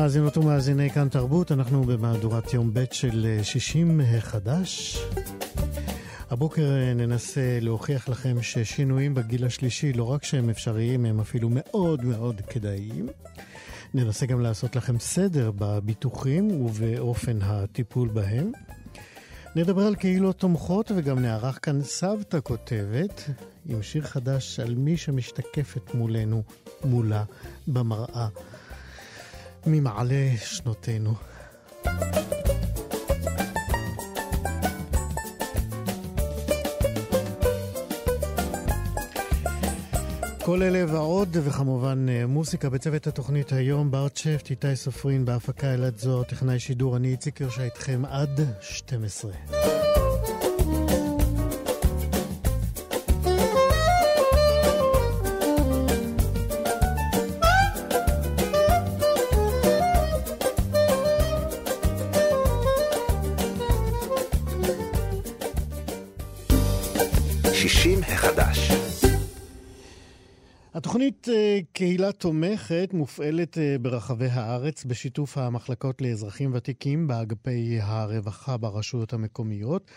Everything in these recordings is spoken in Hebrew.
מאזינות ומאזיני כאן תרבות, אנחנו במהדורת יום ב' של 60 חדש. הבוקר ננסה להוכיח לכם ששינויים בגיל השלישי, לא רק שהם אפשריים, הם אפילו מאוד מאוד כדאיים. ננסה גם לעשות לכם סדר בביטוחים ובאופן הטיפול בהם. נדבר על קהילות תומכות וגם נערך כאן סבתא כותבת עם שיר חדש על מי שמשתקפת מולנו, מולה, במראה. ממעלה שנותינו. כל אלה ועוד, וכמובן מוסיקה בצוות התוכנית היום, בארט שפט, איתי סופרין, בהפקה אלעד זוהר, טכנאי שידור, אני איציק ירשה איתכם עד 12. התוכנית קהילה תומכת מופעלת ברחבי הארץ בשיתוף המחלקות לאזרחים ותיקים באגפי הרווחה ברשויות המקומיות.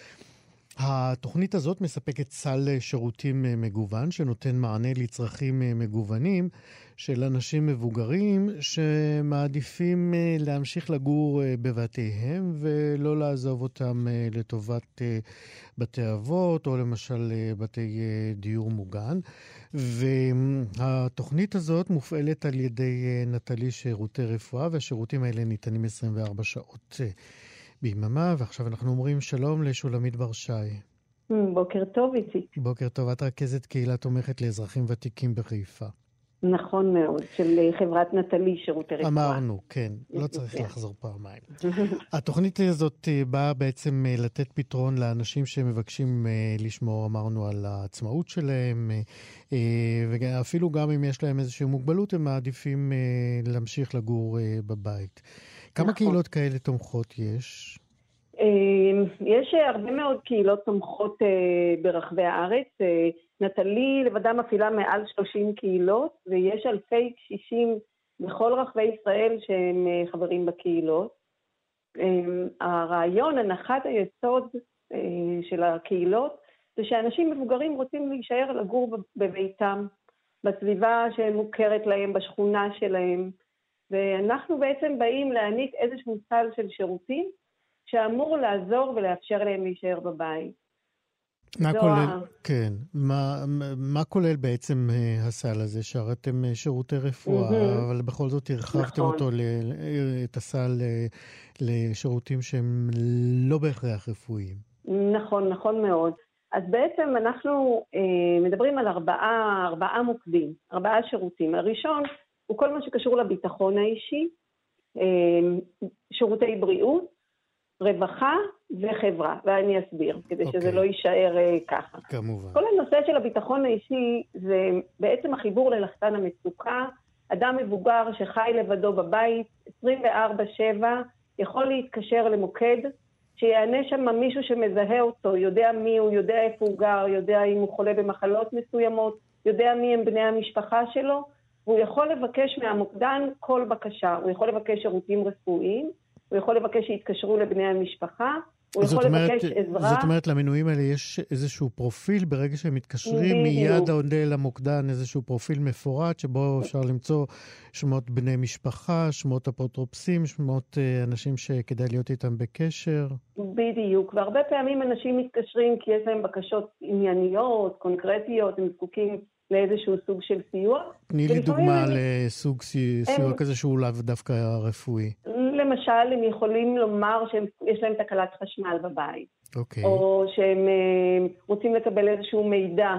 התוכנית הזאת מספקת סל שירותים מגוון שנותן מענה לצרכים מגוונים של אנשים מבוגרים שמעדיפים להמשיך לגור בבתיהם ולא לעזוב אותם לטובת בתי אבות או למשל בתי דיור מוגן. והתוכנית הזאת מופעלת על ידי נטלי שירותי רפואה והשירותים האלה ניתנים 24 שעות ביממה, ועכשיו אנחנו אומרים שלום לשולמית ברשי. בוקר טוב, איציק. בוקר טוב, את רכזת קהילה תומכת לאזרחים ותיקים בחיפה. נכון מאוד, של חברת נטלי שירותי רפואה. אמרנו, כן, לא צריך לחזור פעמיים. התוכנית הזאת באה בעצם לתת פתרון לאנשים שמבקשים לשמור, אמרנו, על העצמאות שלהם, ואפילו גם אם יש להם איזושהי מוגבלות, הם מעדיפים להמשיך לגור בבית. כמה נכון. קהילות כאלה תומכות יש? יש הרבה מאוד קהילות תומכות ברחבי הארץ. נטלי לבדה מפעילה מעל 30 קהילות, ויש אלפי קשישים בכל רחבי ישראל שהם חברים בקהילות. הרעיון, הנחת היסוד של הקהילות, זה שאנשים מבוגרים רוצים להישאר לגור בביתם, בסביבה שמוכרת להם, בשכונה שלהם. ואנחנו בעצם באים להעניק איזשהו סל של שירותים שאמור לעזור ולאפשר להם להישאר בבית. מה כולל, ה... כן, מה, מה כולל בעצם הסל הזה? שהרי אתם שירותי רפואה, mm-hmm. אבל בכל זאת הרחבתם נכון. אותו, ל, את הסל לשירותים שהם לא בהכרח רפואיים. נכון, נכון מאוד. אז בעצם אנחנו אה, מדברים על ארבעה, ארבעה מוקדים, ארבעה שירותים. הראשון הוא כל מה שקשור לביטחון האישי, שירותי בריאות, רווחה וחברה, ואני אסביר, כדי okay. שזה לא יישאר ככה. כמובן. כל הנושא של הביטחון האישי זה בעצם החיבור ללחצן המצוקה. אדם מבוגר שחי לבדו בבית, 24-7, יכול להתקשר למוקד, שיענה שם מישהו שמזהה אותו, יודע מי הוא, יודע איפה הוא גר, יודע אם הוא חולה במחלות מסוימות, יודע מי הם בני המשפחה שלו, והוא יכול לבקש מהמוקדן כל בקשה. הוא יכול לבקש שירותים רפואיים, הוא יכול לבקש שיתקשרו לבני המשפחה, הוא יכול אומרת, לבקש עזרה. זאת אומרת, למנויים האלה יש איזשהו פרופיל, ברגע שהם מתקשרים, מיד עונה למוקדן איזשהו פרופיל מפורט, שבו אפשר למצוא שמות בני משפחה, שמות אפוטרופסים, שמות אנשים שכדאי להיות איתם בקשר. בדיוק, והרבה פעמים אנשים מתקשרים כי יש להם בקשות ענייניות, קונקרטיות, הם זקוקים לאיזשהו סוג של סיוע. תני לי דוגמה הם... לסוג סיוע הם... כזה שהוא לאו דווקא רפואי. למשל, הם יכולים לומר שיש להם תקלת חשמל בבית. אוקיי. או שהם אה, רוצים לקבל איזשהו מידע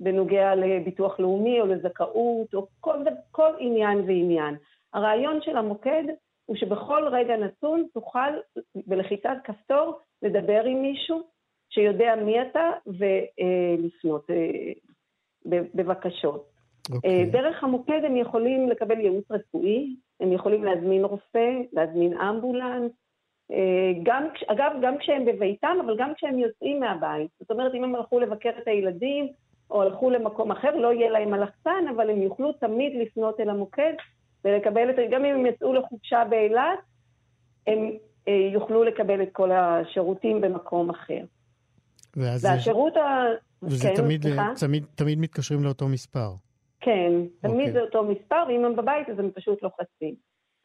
בנוגע לביטוח לאומי או לזכאות, או כל, כל עניין ועניין. הרעיון של המוקד הוא שבכל רגע נתון תוכל בלחיצת כפתור לדבר עם מישהו שיודע מי אתה ולפנות אה, בבקשות. Okay. אוקיי. אה, דרך המוקד הם יכולים לקבל ייעוץ רפואי, הם יכולים להזמין רופא, להזמין אמבולנס, אה, גם, אגב, גם כשהם בביתם, אבל גם כשהם יוצאים מהבית. זאת אומרת, אם הם הלכו לבקר את הילדים, או הלכו למקום אחר, לא יהיה להם אלחצן, אבל הם יוכלו תמיד לפנות אל המוקד ולקבל את, גם אם הם יצאו לחופשה באילת, הם אה, יוכלו לקבל את כל השירותים במקום אחר. ואז והשירות. ה... וזה כן, תמיד, תמיד, תמיד מתקשרים לאותו מספר. כן, תמיד okay. אוקיי. זה אותו מספר, ואם הם בבית אז הם פשוט לוחצים.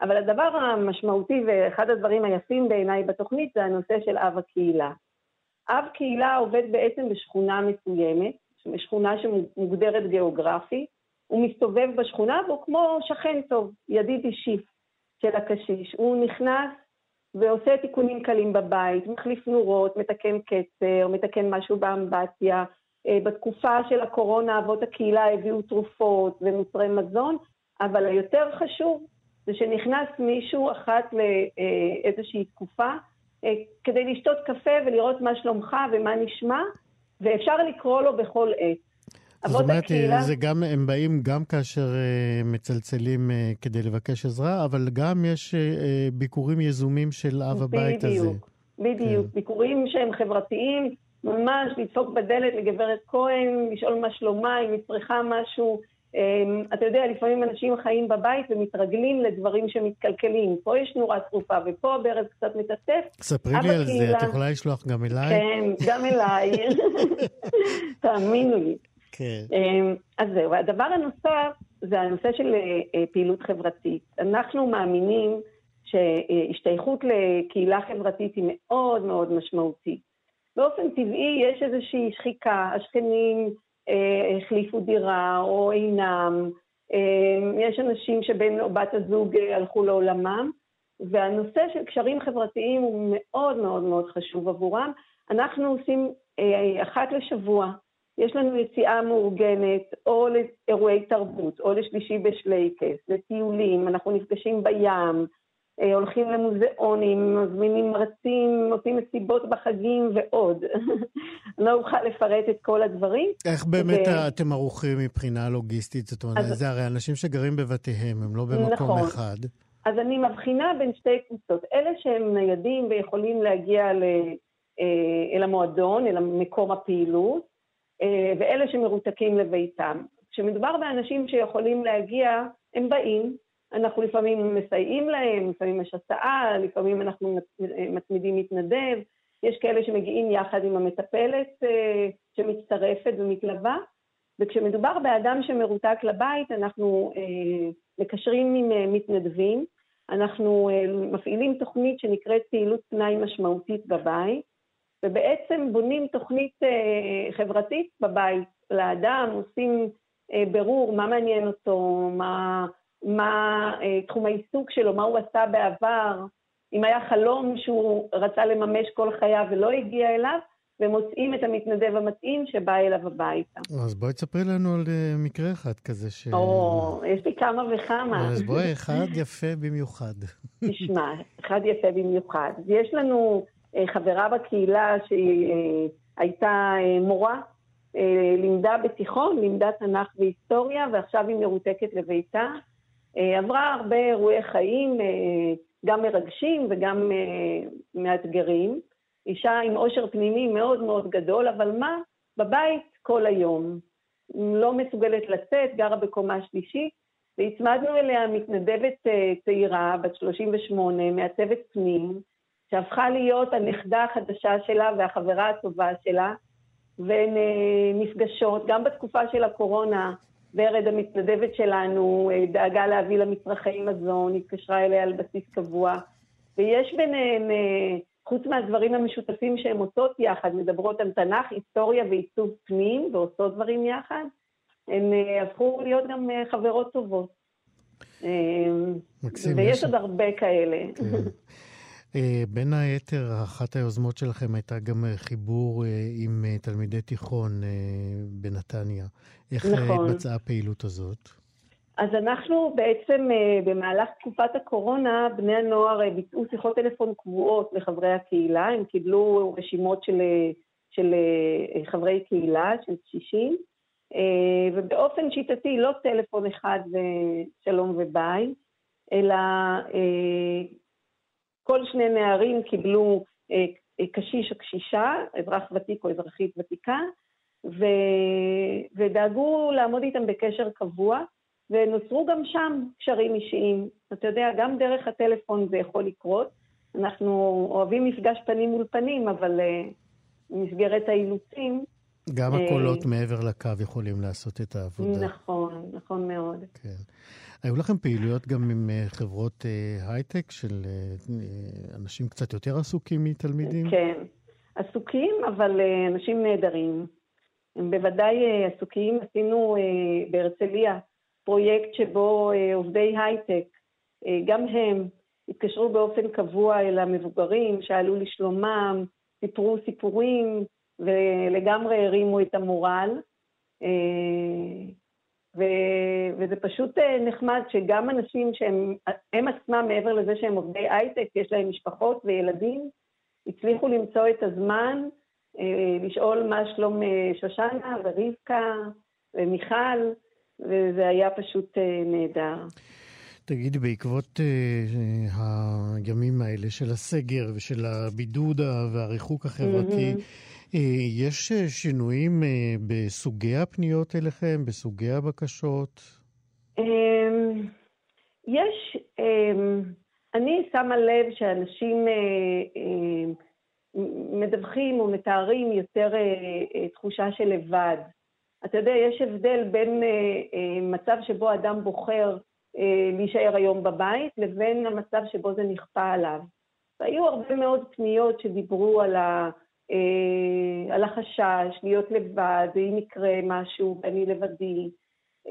אבל הדבר המשמעותי ואחד הדברים היפים בעיניי בתוכנית זה הנושא של אב הקהילה. אב קהילה עובד בעצם בשכונה מסוימת, שכונה שמוגדרת גיאוגרפית, הוא מסתובב בשכונה והוא כמו שכן טוב, ידיד אישי של הקשיש. הוא נכנס ועושה תיקונים קלים בבית, מחליף נורות, מתקן קצר, מתקן משהו באמבטיה. אה, בתקופה של הקורונה אבות הקהילה הביאו תרופות ומוצרי מזון, אבל היותר חשוב זה שנכנס מישהו אחת לאיזושהי תקופה אה, כדי לשתות קפה ולראות מה שלומך ומה נשמע, ואפשר לקרוא לו בכל עת. זאת אומרת, הקהילה... זה גם, הם באים גם כאשר uh, מצלצלים uh, כדי לבקש עזרה, אבל גם יש uh, ביקורים יזומים של אב הבית הזה. בדיוק, בדיוק. כן. ביקורים שהם חברתיים, ממש לדפוק בדלת לגברת כהן, לשאול מה שלומה, אם היא צריכה משהו. Um, אתה יודע, לפעמים אנשים חיים בבית ומתרגלים לדברים שמתקלקלים. פה יש נורה שרופה ופה הברז קצת מטפטף. ספרי לי על זה, את יכולה לשלוח גם אליי? כן, גם אליי. תאמינו לי. כן. אמ, אז זהו, הדבר הנוסף זה הנושא של אה, אה, פעילות חברתית. אנחנו מאמינים שהשתייכות לקהילה חברתית היא מאוד מאוד משמעותית. באופן טבעי יש איזושהי שחיקה, השכנים אה, החליפו דירה או אינם, אה, יש אנשים שבן או בת הזוג אה, הלכו לעולמם, והנושא של קשרים חברתיים הוא מאוד מאוד מאוד חשוב עבורם. אנחנו עושים אה, אחת לשבוע יש לנו יציאה מאורגנת או לאירועי תרבות, או לשלישי בשלייקס, לטיולים, אנחנו נפגשים בים, הולכים למוזיאונים, מזמינים מרצים, עושים מסיבות בחגים ועוד. לא אוכל לפרט את כל הדברים. איך באמת ו... אתם ערוכים מבחינה לוגיסטית? זאת אומרת, אז... זה הרי אנשים שגרים בבתיהם, הם לא במקום נכון. אחד. אז אני מבחינה בין שתי קבוצות. אלה שהם ניידים ויכולים להגיע ל... אה, אל המועדון, אל מקום הפעילות, אה, ואלה שמרותקים לביתם. כשמדובר באנשים שיכולים להגיע, הם באים, אנחנו לפעמים מסייעים להם, לפעמים יש הסעה, לפעמים אנחנו מצמידים מתנדב, יש כאלה שמגיעים יחד עם המטפלת אה, שמצטרפת ומתלווה, וכשמדובר באדם שמרותק לבית, אנחנו אה, מקשרים עם מתנדבים, אנחנו מפעילים תוכנית שנקראת פעילות פנאי משמעותית בבית, ובעצם בונים תוכנית אה, חברתית בבית לאדם, עושים אה, ברור מה מעניין אותו, מה, מה אה, תחום העיסוק שלו, מה הוא עשה בעבר, אם היה חלום שהוא רצה לממש כל חייו ולא הגיע אליו, ומוצאים את המתנדב המתאים שבא אליו הביתה. אז בואי תספרי לנו על מקרה אחד כזה ש... או, יש לי כמה וכמה. אז בואי, אחד יפה במיוחד. תשמע, אחד יפה במיוחד. יש לנו אה, חברה בקהילה שהיא אה, הייתה אה, מורה, לימדה בתיכון, לימדה תנ"ך והיסטוריה, ועכשיו היא מרותקת לביתה. עברה הרבה אירועי חיים, גם מרגשים וגם מאתגרים. אישה עם עושר פנימי מאוד מאוד גדול, אבל מה? בבית כל היום. לא מסוגלת לצאת, גרה בקומה שלישית, והצמדנו אליה מתנדבת צעירה, בת 38, מעצבת פנים, שהפכה להיות הנכדה החדשה שלה והחברה הטובה שלה, והן אה, נפגשות, גם בתקופה של הקורונה, ורד המתנדבת שלנו אה, דאגה להביא לה מצרכי מזון, התקשרה אליה על בסיס קבוע, ויש ביניהם, אה, חוץ מהדברים המשותפים שהן עושות יחד, מדברות על תנ"ך, היסטוריה ועיצוב פנים, ועושות דברים יחד, הן אה, הפכו להיות גם חברות טובות. מקסים. ויש עוד הרבה כאלה. כן. בין היתר, אחת היוזמות שלכם הייתה גם חיבור עם תלמידי תיכון בנתניה. איך נכון. התבצעה הפעילות הזאת? אז אנחנו בעצם במהלך תקופת הקורונה, בני הנוער ביצעו שיחות טלפון קבועות לחברי הקהילה, הם קיבלו רשימות של, של חברי קהילה, של קשישים, אה, ובאופן שיטתי, לא טלפון אחד ושלום וביי, אלא אה, כל שני נערים קיבלו אה, קשיש או קשישה, אזרח ותיק או אזרחית ותיקה, ו... ודאגו לעמוד איתם בקשר קבוע, ונוצרו גם שם קשרים אישיים. אתה יודע, גם דרך הטלפון זה יכול לקרות. אנחנו אוהבים מפגש פנים מול פנים, אבל במסגרת האילוצים, גם הקולות אה, מעבר לקו יכולים לעשות את העבודה. נכון, נכון מאוד. כן. היו לכם פעילויות גם עם אה, חברות אה, הייטק של אנשים קצת יותר עסוקים מתלמידים? כן, עסוקים, אבל אנשים נהדרים. הם בוודאי עסוקים. עשינו בהרצליה פרויקט שבו עובדי הייטק, גם הם, התקשרו באופן קבוע אל המבוגרים, שאלו לשלומם, סיפרו סיפורים, ולגמרי הרימו את המורל. אה, ו, וזה פשוט אה, נחמד שגם אנשים שהם הם עצמם, מעבר לזה שהם עובדי הייטק, יש להם משפחות וילדים, הצליחו למצוא את הזמן אה, לשאול מה שלום שושנה ורבקה ומיכל, וזה היה פשוט נהדר. תגידי, בעקבות uh, הימים האלה של הסגר ושל הבידוד והריחוק החברתי, mm-hmm. אה, יש אה, שינויים אה, בסוגי הפניות אליכם, בסוגי הבקשות? אמ, יש, אמ, אני שמה לב שאנשים מדווחים או מתארים יותר תחושה של לבד. אתה יודע, יש הבדל בין מצב שבו אדם בוחר להישאר היום בבית, לבין המצב שבו זה נכפה עליו. והיו הרבה מאוד פניות שדיברו על ה... אה, על החשש, להיות לבד, אם יקרה משהו ואני לבדי.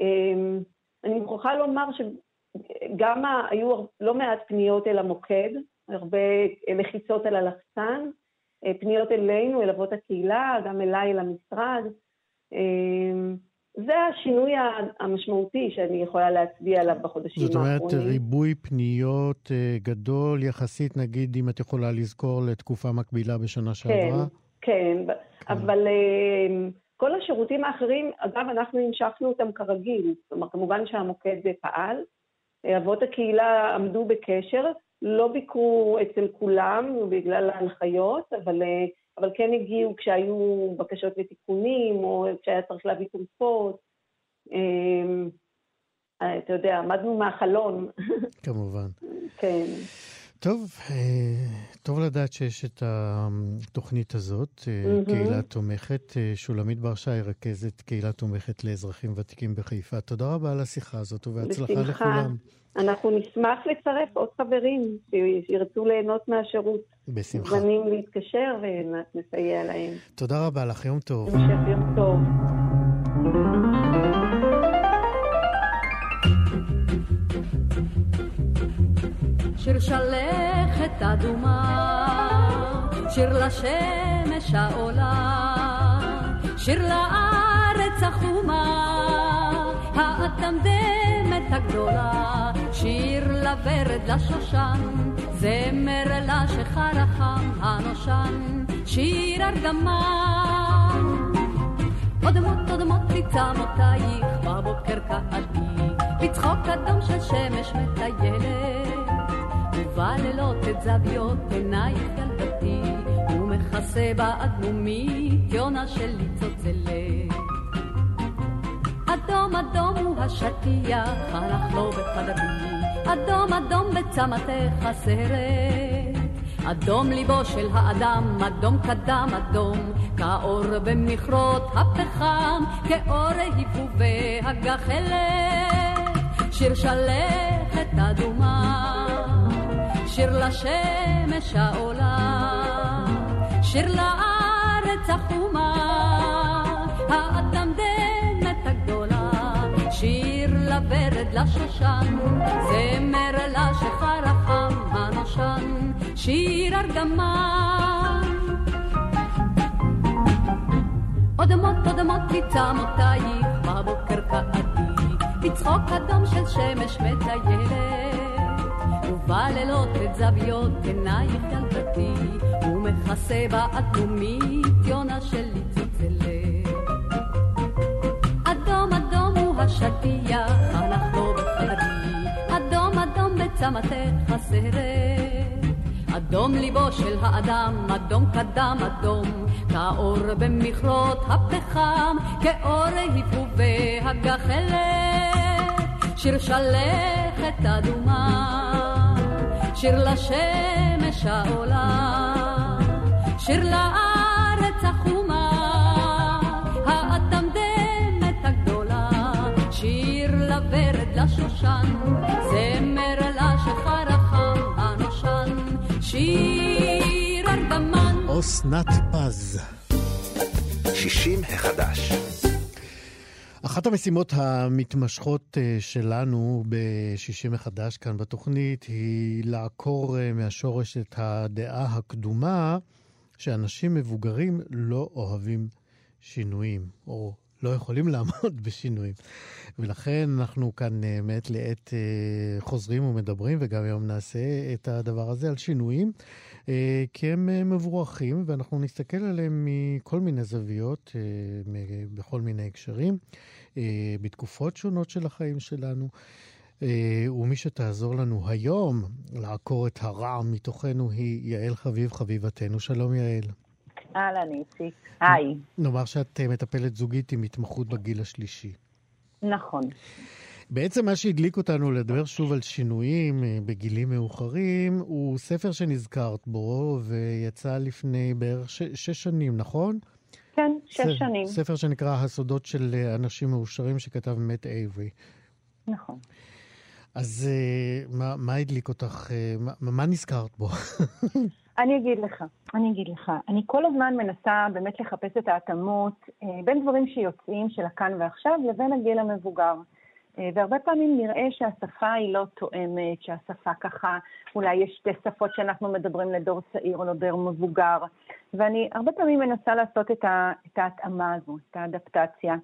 אה, אני מוכרחה לומר שגם היו לא מעט פניות אל המוקד, הרבה לחיצות על הלחצן, אה, פניות אלינו, אל אבות הקהילה, גם אליי, אל המשרד. אה, זה השינוי המשמעותי שאני יכולה להצביע עליו בחודשים האחרונים. זאת אומרת, ריבוי פניות אה, גדול יחסית, נגיד, אם את יכולה לזכור, לתקופה מקבילה בשנה שעברה? כן, כן, אבל אה, כל השירותים האחרים, אגב, אנחנו המשכנו אותם כרגיל. כלומר, כמובן שהמוקד פעל, אה, אבות הקהילה עמדו בקשר, לא ביקרו אצל כולם בגלל ההנחיות, אבל אבל כן הגיעו כשהיו בקשות לתיקונים, או כשהיה צריך להביא תרופות. אמ, אתה יודע, עמדנו מהחלון. כמובן. כן. טוב, אה, טוב לדעת שיש את התוכנית הזאת, mm-hmm. קהילה תומכת. אה, שולמית בר שי, רכזת קהילה תומכת לאזרחים ותיקים בחיפה. תודה רבה על השיחה הזאת ובהצלחה בשמחה. לכולם. אנחנו נשמח לצרף עוד חברים שירצו ליהנות מהשירות. בשמחה. מוזמנים להתקשר ונסייע להם. תודה רבה לך, יום טוב. המשך יום טוב. שיר שלכת אדומה, שיר לשמש העולה, שיר לארץ החומה, האטמדמת הגדולה, שיר לוורד לשושן, זמר לשחר החם הנושן, שיר הרדמה. אודמות אודמות תצמותייך בבוקר קהתי, בצחוק אדום של שמש מטיילת. ובלילות את זוויות עינייך ילדתי, ומכסה באדמומית יונה שלי צוצלת. אדום אדום הוא השטיח, הלך לו בחדרי, אדום אדום בצמתך הסרט. אדום ליבו של האדם, אדום קדם אדום, כאור במכרות הפחם, כאור היפובי הגחלת. שיר שלכת אדומה שיר לשמש העולה, שיר לארץ החומה, האדמדמת הגדולה. לוורד לשושן, זמר לשחר החם הנושן, שיר ארגמן. אודמות אודמות מצמותייך בבוקר קעתי, בצחוק אדום של שמש מטיילת, ובלילות את זוויות עינייך ילדתי, ומכסה באטומית יונה שלי צלצלת. אדום אדום הוא השטיח, לו בחדרי, אדום אדום בצמתך הסרט. אדום ליבו של האדם, אדום קדם אדום, כאור במכרות הפחם, כאור היפובי הגחלת. שיר שלכת אדומה, שיר לשמש העולה, שיר לארץ החומה, האטמדמת הגדולה, שיר לוורד לשושן, זמר לשחר החם הנושן, שיר ארגמן. אסנת פז. 60 החדש. אחת המשימות המתמשכות אה, שלנו ב-60 מחדש כאן בתוכנית היא לעקור אה, מהשורש את הדעה הקדומה שאנשים מבוגרים לא אוהבים שינויים, או לא יכולים לעמוד בשינויים. ולכן אנחנו כאן אה, מעת לעת חוזרים ומדברים, וגם היום נעשה את הדבר הזה על שינויים. כי הם מבורכים, ואנחנו נסתכל עליהם מכל מיני זוויות, בכל מיני הקשרים, בתקופות שונות של החיים שלנו. ומי שתעזור לנו היום לעקור את הרע מתוכנו היא יעל חביב, חביבתנו. שלום יעל. אהלן, איציק. היי. נאמר שאת מטפלת זוגית עם התמחות בגיל השלישי. נכון. בעצם מה שהדליק אותנו לדבר שוב על שינויים אה, בגילים מאוחרים, הוא ספר שנזכרת בו ויצא לפני בערך ש- שש שנים, נכון? כן, שש ס- שנים. ספר שנקרא הסודות של אה, אנשים מאושרים, שכתב מת אייברי. נכון. אז uh, מה, מה הדליק אותך? Uh, מה, מה נזכרת בו? אני אגיד לך, אני אגיד לך. אני כל הזמן מנסה באמת לחפש את ההתאמות אה, בין דברים שיוצאים של הכאן ועכשיו לבין הגיל המבוגר. אה, והרבה פעמים נראה שהשפה היא לא תואמת, שהשפה ככה, אולי יש שתי שפות שאנחנו מדברים לדור צעיר או לדור מבוגר. ואני הרבה פעמים מנסה לעשות את, את ההתאמה הזו, את האדפטציה.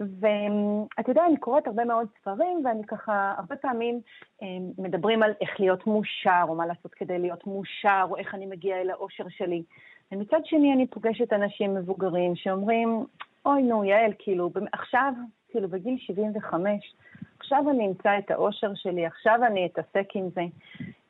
ואתה יודע, אני קוראת הרבה מאוד ספרים, ואני ככה, הרבה פעמים אה, מדברים על איך להיות מאושר, או מה לעשות כדי להיות מאושר, או איך אני מגיעה אל האושר שלי. ומצד שני, אני פוגשת אנשים מבוגרים שאומרים, אוי, נו, יעל, כאילו, עכשיו, כאילו, בגיל 75, עכשיו אני אמצא את האושר שלי, עכשיו אני אתעסק עם זה.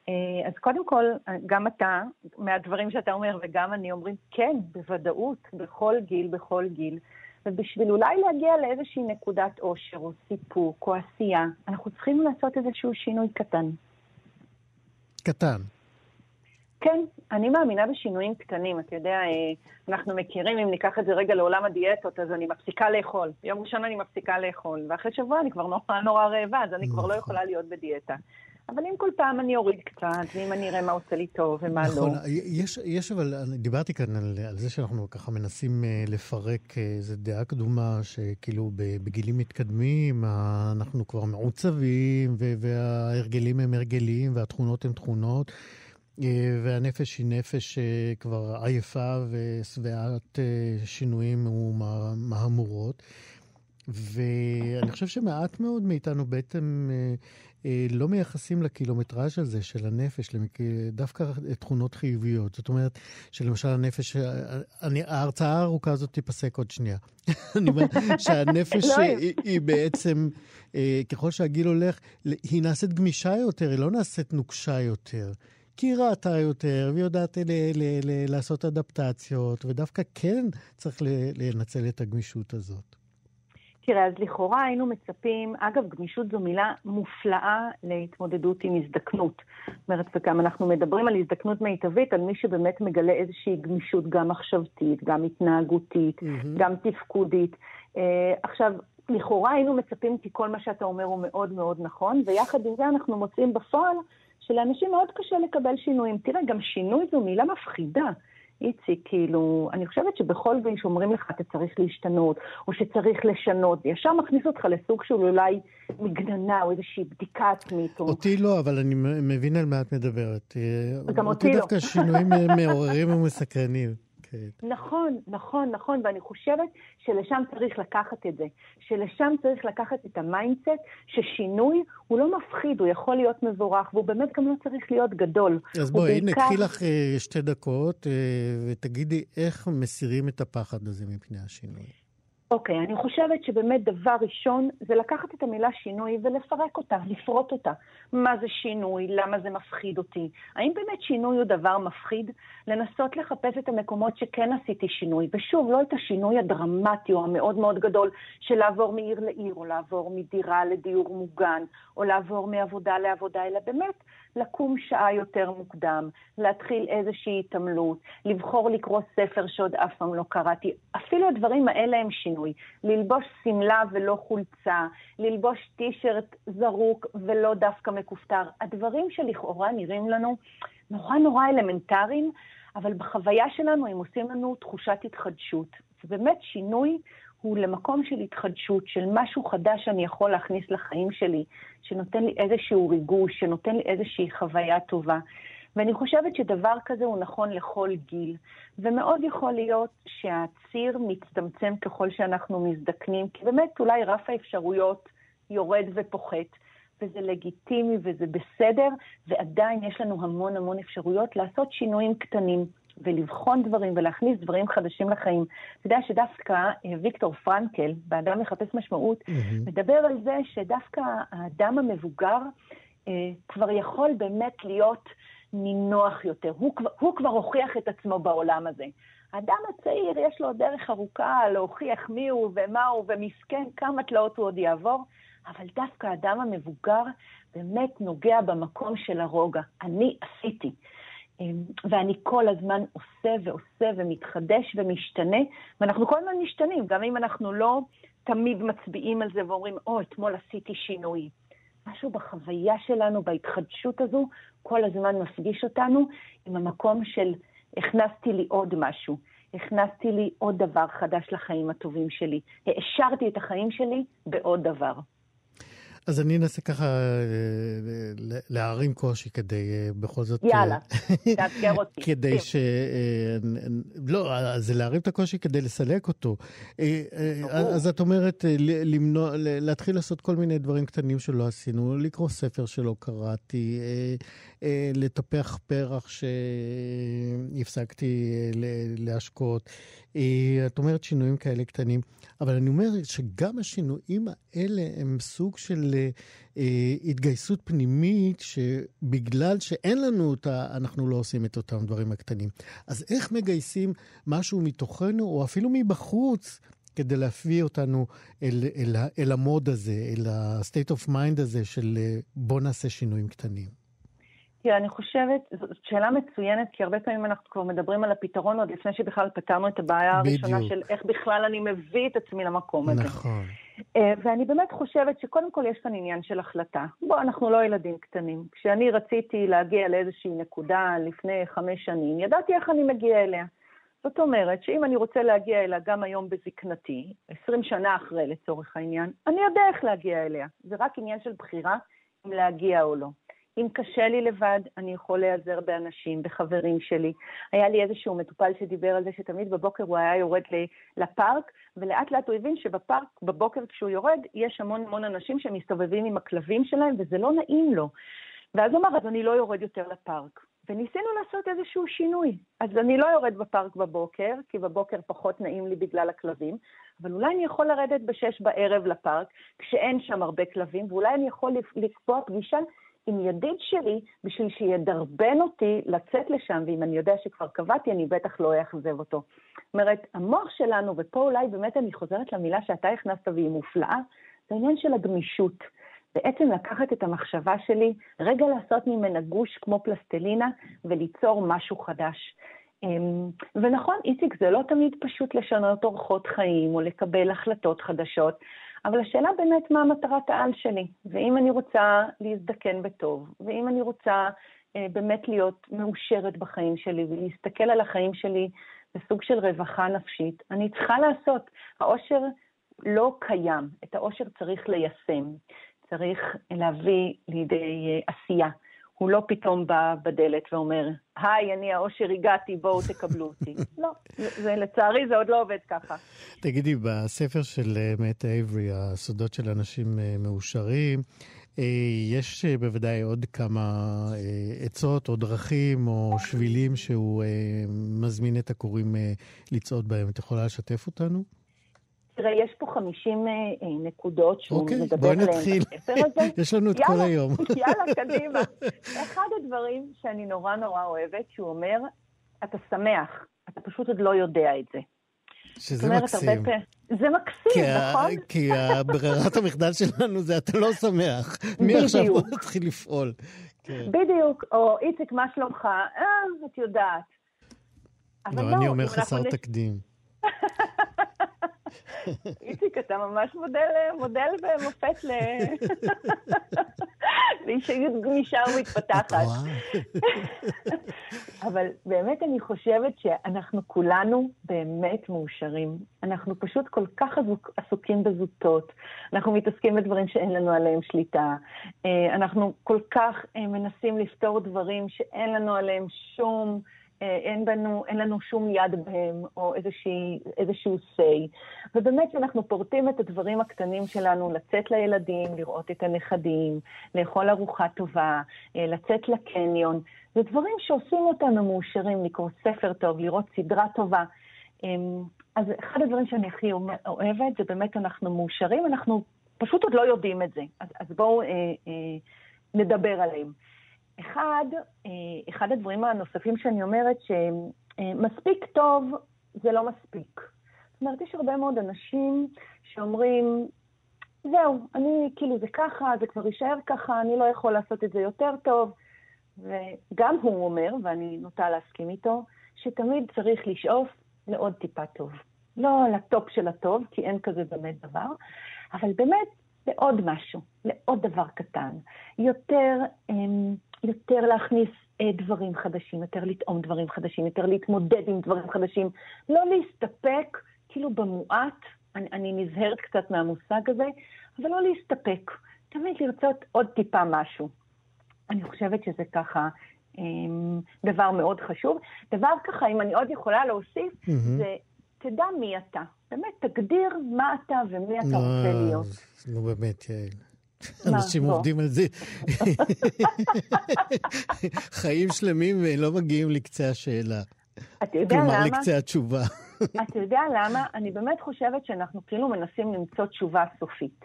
אה, אז קודם כל, גם אתה, מהדברים שאתה אומר, וגם אני אומרים, כן, בוודאות, בכל גיל, בכל גיל. ובשביל אולי להגיע לאיזושהי נקודת אושר או סיפוק או עשייה, אנחנו צריכים לעשות איזשהו שינוי קטן. קטן. כן, אני מאמינה בשינויים קטנים. אתה יודע, אנחנו מכירים, אם ניקח את זה רגע לעולם הדיאטות, אז אני מפסיקה לאכול. ביום ראשון אני מפסיקה לאכול, ואחרי שבוע אני כבר נורא נורא רעבה, אז אני כבר לא יכולה להיות בדיאטה. אבל אם כל פעם אני אוריד קצת, ואם אני אראה מה עושה לי טוב ומה נכון, לא. יש, יש אבל, דיברתי כאן על, על זה שאנחנו ככה מנסים uh, לפרק איזו דעה קדומה, שכאילו בגילים מתקדמים אנחנו כבר מעוצבים, וההרגלים הם הרגלים, והתכונות הן תכונות. והנפש היא נפש כבר עייפה ושבעת שינויים ומהמורות. ואני חושב שמעט מאוד מאיתנו בעצם לא מייחסים לקילומטראז' הזה של הנפש, דווקא תכונות חיוביות. זאת אומרת, שלמשל הנפש, אני, ההרצאה הארוכה הזאת תיפסק עוד שנייה. אני אומר שהנפש היא, היא בעצם, ככל שהגיל הולך, היא נעשית גמישה יותר, היא לא נעשית נוקשה יותר. כי היא ראתה יותר, והיא יודעת ל- ל- ל- לעשות אדפטציות, ודווקא כן צריך לנצל את הגמישות הזאת. תראה, אז לכאורה היינו מצפים, אגב, גמישות זו מילה מופלאה להתמודדות עם הזדקנות. זאת אומרת, וגם אנחנו מדברים על הזדקנות מיטבית, על מי שבאמת מגלה איזושהי גמישות גם מחשבתית, גם התנהגותית, mm-hmm. גם תפקודית. Uh, עכשיו, לכאורה היינו מצפים, כי כל מה שאתה אומר הוא מאוד מאוד נכון, ויחד עם זה אנחנו מוצאים בפועל שלאנשים מאוד קשה לקבל שינויים. תראה, גם שינוי זו מילה מפחידה. איציק, כאילו, אני חושבת שבכל גיל שאומרים לך אתה צריך להשתנות, או שצריך לשנות, ישר מכניס אותך לסוג של אולי מגננה או איזושהי בדיקה עצמית. אותי לא, אבל אני מבין על מה את מדברת. גם אותי לא. אותי דווקא שינויים מעוררים ומסקרנים. כן. נכון, נכון, נכון, ואני חושבת שלשם צריך לקחת את זה. שלשם צריך לקחת את ה mindset, ששינוי הוא לא מפחיד, הוא יכול להיות מבורך, והוא באמת גם לא צריך להיות גדול. אז בואי, בעיקר... נקחי לך uh, שתי דקות uh, ותגידי איך מסירים את הפחד הזה מפני השינוי. אוקיי, okay, אני חושבת שבאמת דבר ראשון זה לקחת את המילה שינוי ולפרק אותה, לפרוט אותה. מה זה שינוי? למה זה מפחיד אותי? האם באמת שינוי הוא דבר מפחיד? לנסות לחפש את המקומות שכן עשיתי שינוי, ושוב, לא את השינוי הדרמטי או המאוד מאוד גדול של לעבור מעיר לעיר, או לעבור מדירה לדיור מוגן, או לעבור מעבודה לעבודה, אלא באמת לקום שעה יותר מוקדם, להתחיל איזושהי התעמלות, לבחור לקרוא ספר שעוד אף פעם לא קראתי. אפילו הדברים האלה הם שינוי. ללבוש שמלה ולא חולצה, ללבוש טישרט זרוק ולא דווקא מכופתר. הדברים שלכאורה נראים לנו נורא נורא אלמנטריים, אבל בחוויה שלנו הם עושים לנו תחושת התחדשות. ובאמת שינוי הוא למקום של התחדשות, של משהו חדש שאני יכול להכניס לחיים שלי, שנותן לי איזשהו ריגוש, שנותן לי איזושהי חוויה טובה. ואני חושבת שדבר כזה הוא נכון לכל גיל, ומאוד יכול להיות שהציר מצטמצם ככל שאנחנו מזדקנים, כי באמת אולי רף האפשרויות יורד ופוחת, וזה לגיטימי וזה בסדר, ועדיין יש לנו המון המון אפשרויות לעשות שינויים קטנים. ולבחון דברים ולהכניס דברים חדשים לחיים. אתה יודע שדווקא אה, ויקטור פרנקל, באדם מחפש משמעות, mm-hmm. מדבר על זה שדווקא האדם המבוגר אה, כבר יכול באמת להיות נינוח יותר. הוא, הוא כבר הוכיח את עצמו בעולם הזה. האדם הצעיר, יש לו דרך ארוכה להוכיח מי הוא ומה הוא, ומסכן, כמה תלאות הוא עוד יעבור, אבל דווקא האדם המבוגר באמת נוגע במקום של הרוגע. אני עשיתי. אמ, ואני כל הזמן עושה ועושה ומתחדש ומשתנה, ואנחנו כל הזמן משתנים, גם אם אנחנו לא תמיד מצביעים על זה ואומרים, או, oh, אתמול עשיתי שינוי. משהו בחוויה שלנו, בהתחדשות הזו, כל הזמן מפגיש אותנו עם המקום של הכנסתי לי עוד משהו, הכנסתי לי עוד דבר חדש לחיים הטובים שלי, העשרתי את החיים שלי בעוד דבר. אז אני אנסה ככה אה, להערים קושי כדי אה, בכל זאת... יאללה, אה, תאתגר אותי. כדי ש... לא, זה להערים את הקושי כדי לסלק אותו. אז את אומרת, למנוע, להתחיל לעשות כל מיני דברים קטנים שלא עשינו, לקרוא ספר שלא קראתי, לטפח פרח שהפסקתי להשקות. את אומרת שינויים כאלה קטנים, אבל אני אומר שגם השינויים האלה הם סוג של אה, התגייסות פנימית, שבגלל שאין לנו אותה, אנחנו לא עושים את אותם דברים הקטנים. אז איך מגייסים משהו מתוכנו, או אפילו מבחוץ, כדי להביא אותנו אל, אל, אל המוד הזה, אל ה-state of mind הזה של אה, בוא נעשה שינויים קטנים? תראה, אני חושבת, זאת שאלה מצוינת, כי הרבה פעמים אנחנו כבר מדברים על הפתרון עוד לפני שבכלל פתרנו את הבעיה הראשונה בדיוק. של איך בכלל אני מביא את עצמי למקום הזה. נכון. אה, ואני באמת חושבת שקודם כל יש כאן עניין של החלטה. בוא, אנחנו לא ילדים קטנים. כשאני רציתי להגיע לאיזושהי נקודה לפני חמש שנים, ידעתי איך אני מגיע אליה. זאת אומרת שאם אני רוצה להגיע אליה גם היום בזקנתי, עשרים שנה אחרי לצורך העניין, אני יודע איך להגיע אליה. זה רק עניין של בחירה אם להגיע או לא. אם קשה לי לבד, אני יכול להיעזר באנשים, בחברים שלי. היה לי איזשהו מטופל שדיבר על זה שתמיד בבוקר הוא היה יורד לפארק, ולאט לאט הוא הבין שבפארק, בבוקר כשהוא יורד, יש המון המון אנשים שמסתובבים עם הכלבים שלהם, וזה לא נעים לו. ואז הוא אמר, אז אני לא יורד יותר לפארק. וניסינו לעשות איזשהו שינוי. אז אני לא יורד בפארק בבוקר, כי בבוקר פחות נעים לי בגלל הכלבים, אבל אולי אני יכול לרדת בשש בערב לפארק, כשאין שם הרבה כלבים, ואולי אני יכול לקבוע פגישה עם ידיד שלי בשביל שידרבן אותי לצאת לשם, ואם אני יודע שכבר קבעתי, אני בטח לא אאכזב אותו. זאת אומרת, המוח שלנו, ופה אולי באמת אני חוזרת למילה שאתה הכנסת והיא מופלאה, זה העניין של הגמישות. בעצם לקחת את המחשבה שלי, רגע לעשות ממנה גוש כמו פלסטלינה וליצור משהו חדש. אמ, ונכון, איציק, זה לא תמיד פשוט לשנות אורחות חיים או לקבל החלטות חדשות, אבל השאלה באמת מה מטרת העל שלי, ואם אני רוצה להזדקן בטוב, ואם אני רוצה אה, באמת להיות מאושרת בחיים שלי ולהסתכל על החיים שלי בסוג של רווחה נפשית, אני צריכה לעשות. העושר לא קיים, את העושר צריך ליישם, צריך להביא לידי אה, עשייה. הוא לא פתאום בא בדלת ואומר, היי, אני העושר הגעתי, בואו תקבלו אותי. לא, זה, זה, לצערי זה עוד לא עובד ככה. תגידי, בספר של אה, מט אייברי, הסודות של אנשים אה, מאושרים, אה, יש בוודאי עוד כמה עצות או דרכים או שבילים שהוא מזמין את הקוראים לצעוד בהם. את יכולה לשתף אותנו? תראה, יש פה 50 אה, אה, נקודות שהוא אוקיי, מדבר עליהן בספר הזה. יש לנו את כל היום. יאללה, קדימה. אחד הדברים שאני נורא נורא אוהבת, שהוא אומר, אתה שמח, אתה פשוט עוד לא יודע את זה. שזה אומרת, מקסים. פ... זה מקסים, כי נכון? כי ברירת המחדל שלנו זה אתה לא שמח. מי עכשיו בוא נתחיל לפעול? כן. בדיוק, או איציק, מה שלומך? אה, את יודעת. לא, לא, אני אומר חסר תקדים. איציק, אתה ממש מודל, מודל ומופת לאישיות גמישה ומתפתחת. אבל באמת אני חושבת שאנחנו כולנו באמת מאושרים. אנחנו פשוט כל כך עסוקים בזוטות. אנחנו מתעסקים בדברים שאין לנו עליהם שליטה. אה, אנחנו כל כך אה, מנסים לפתור דברים שאין לנו עליהם שום... אה, אין, בנו, אין לנו שום יד בהם או איזושהי, איזשהו say. ובאמת שאנחנו פורטים את הדברים הקטנים שלנו, לצאת לילדים, לראות את הנכדים, לאכול ארוחה טובה, אה, לצאת לקניון. זה דברים שעושים אותנו מאושרים, לקרוא ספר טוב, לראות סדרה טובה. אמ, אז אחד הדברים שאני הכי אוהבת זה באמת אנחנו מאושרים, אנחנו פשוט עוד לא יודעים את זה. אז, אז בואו אה, אה, נדבר עליהם. אחד, אה, אחד הדברים הנוספים שאני אומרת, שמספיק טוב זה לא מספיק. זאת אומרת, יש הרבה מאוד אנשים שאומרים, זהו, אני, כאילו, זה ככה, זה כבר יישאר ככה, אני לא יכול לעשות את זה יותר טוב. וגם הוא אומר, ואני נוטה להסכים איתו, שתמיד צריך לשאוף לעוד טיפה טוב. לא לטופ של הטוב, כי אין כזה באמת דבר, אבל באמת לעוד משהו, לעוד דבר קטן. יותר... אמ, יותר להכניס אה, דברים חדשים, יותר לטעום דברים חדשים, יותר להתמודד עם דברים חדשים, לא להסתפק כאילו במועט, אני, אני נזהרת קצת מהמושג הזה, אבל לא להסתפק, תמיד לרצות עוד טיפה משהו. אני חושבת שזה ככה אה, דבר מאוד חשוב. דבר ככה, אם אני עוד יכולה להוסיף, mm-hmm. זה תדע מי אתה. באמת, תגדיר מה אתה ומי אתה רוצה להיות. נו באמת, יעל. אנשים עובדים על זה חיים שלמים ולא מגיעים לקצה השאלה. אתה יודע כלומר, למה? כלומר, לקצה התשובה. אתה יודע למה? אני באמת חושבת שאנחנו כאילו מנסים למצוא תשובה סופית.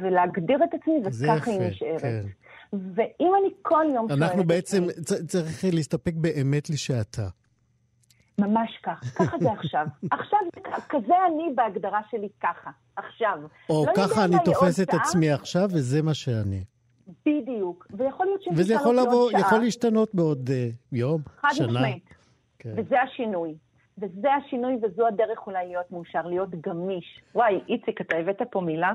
ולהגדיר את עצמי, וככה היא נשארת. כן. ואם אני כל יום. אנחנו בעצם, צריך להסתפק באמת לשעתה. ממש כך, ככה זה עכשיו. עכשיו, כזה אני בהגדרה שלי ככה, עכשיו. או לא ככה אני תופס את עצמי עכשיו, וזה מה שאני. בדיוק, ויכול להיות שזה וזה יכול לבוא, יכול להשתנות בעוד uh, יום, שנה. חד משמעית. כן. וזה השינוי. וזה השינוי, וזו הדרך אולי להיות מאושר, להיות גמיש. וואי, איציק, אתה הבאת פה מילה?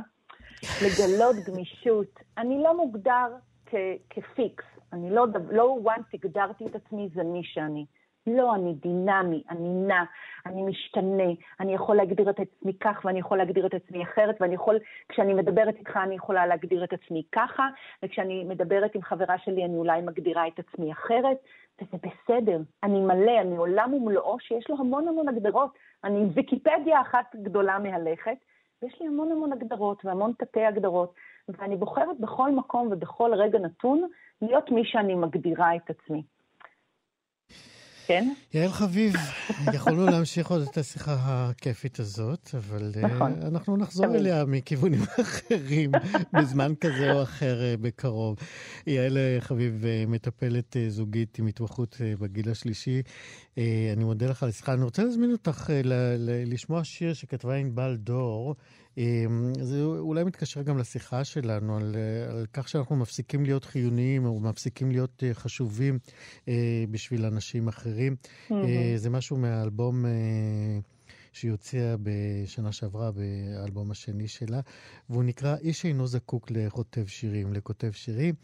לגלות גמישות. אני לא מוגדר כ- כפיקס. אני לא, לא once הגדרתי את עצמי, זה מי שאני. לא, אני דינמי, אני נע, אני משתנה, אני יכול להגדיר את עצמי כך ואני יכול להגדיר את עצמי אחרת, ואני יכול, כשאני מדברת איתך אני יכולה להגדיר את עצמי ככה, וכשאני מדברת עם חברה שלי אני אולי מגדירה את עצמי אחרת, וזה בסדר. אני מלא, אני עולם ומלואו שיש לו המון המון הגדרות. אני ויקיפדיה אחת גדולה מהלכת, ויש לי המון המון הגדרות והמון תתי הגדרות, ואני בוחרת בכל מקום ובכל רגע נתון להיות מי שאני מגדירה את עצמי. כן? יעל חביב, יכולנו להמשיך עוד את השיחה הכיפית הזאת, אבל אה, נכון. uh, אנחנו נחזור תמיד. אליה מכיוונים אחרים, בזמן כזה או אחר uh, בקרוב. יעל אה, חביב, uh, מטפלת uh, זוגית עם התמחות uh, בגיל השלישי. Uh, אני מודה לך על השיחה. אני רוצה להזמין אותך uh, לשמוע שיר שכתבה ענבל דור. אמ, זה אולי מתקשר גם לשיחה שלנו על, על כך שאנחנו מפסיקים להיות חיוניים או מפסיקים להיות אה, חשובים אה, בשביל אנשים אחרים. Mm-hmm. זה משהו מהאלבום שהיא הוציאה בשנה שעברה באלבום השני שלה, והוא נקרא איש אינו זקוק לכותב שירים, לכותב שירים,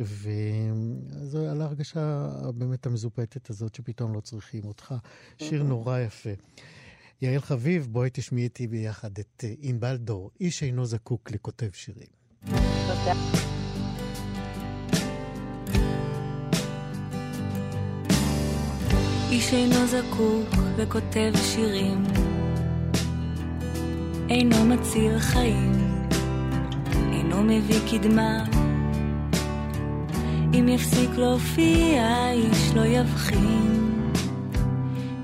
וזו על ההרגשה באמת המזופתת הזאת שפתאום לא צריכים אותך. שיר נורא יפה. יעל חביב, בואי תשמעי איתי ביחד את אה, ענבל דור, איש אינו זקוק לכותב שירים. איש אינו זקוק וכותב שירים, אינו מציל חיים, אינו מביא קדמה. אם יפסיק להופיע, איש לא יבחין,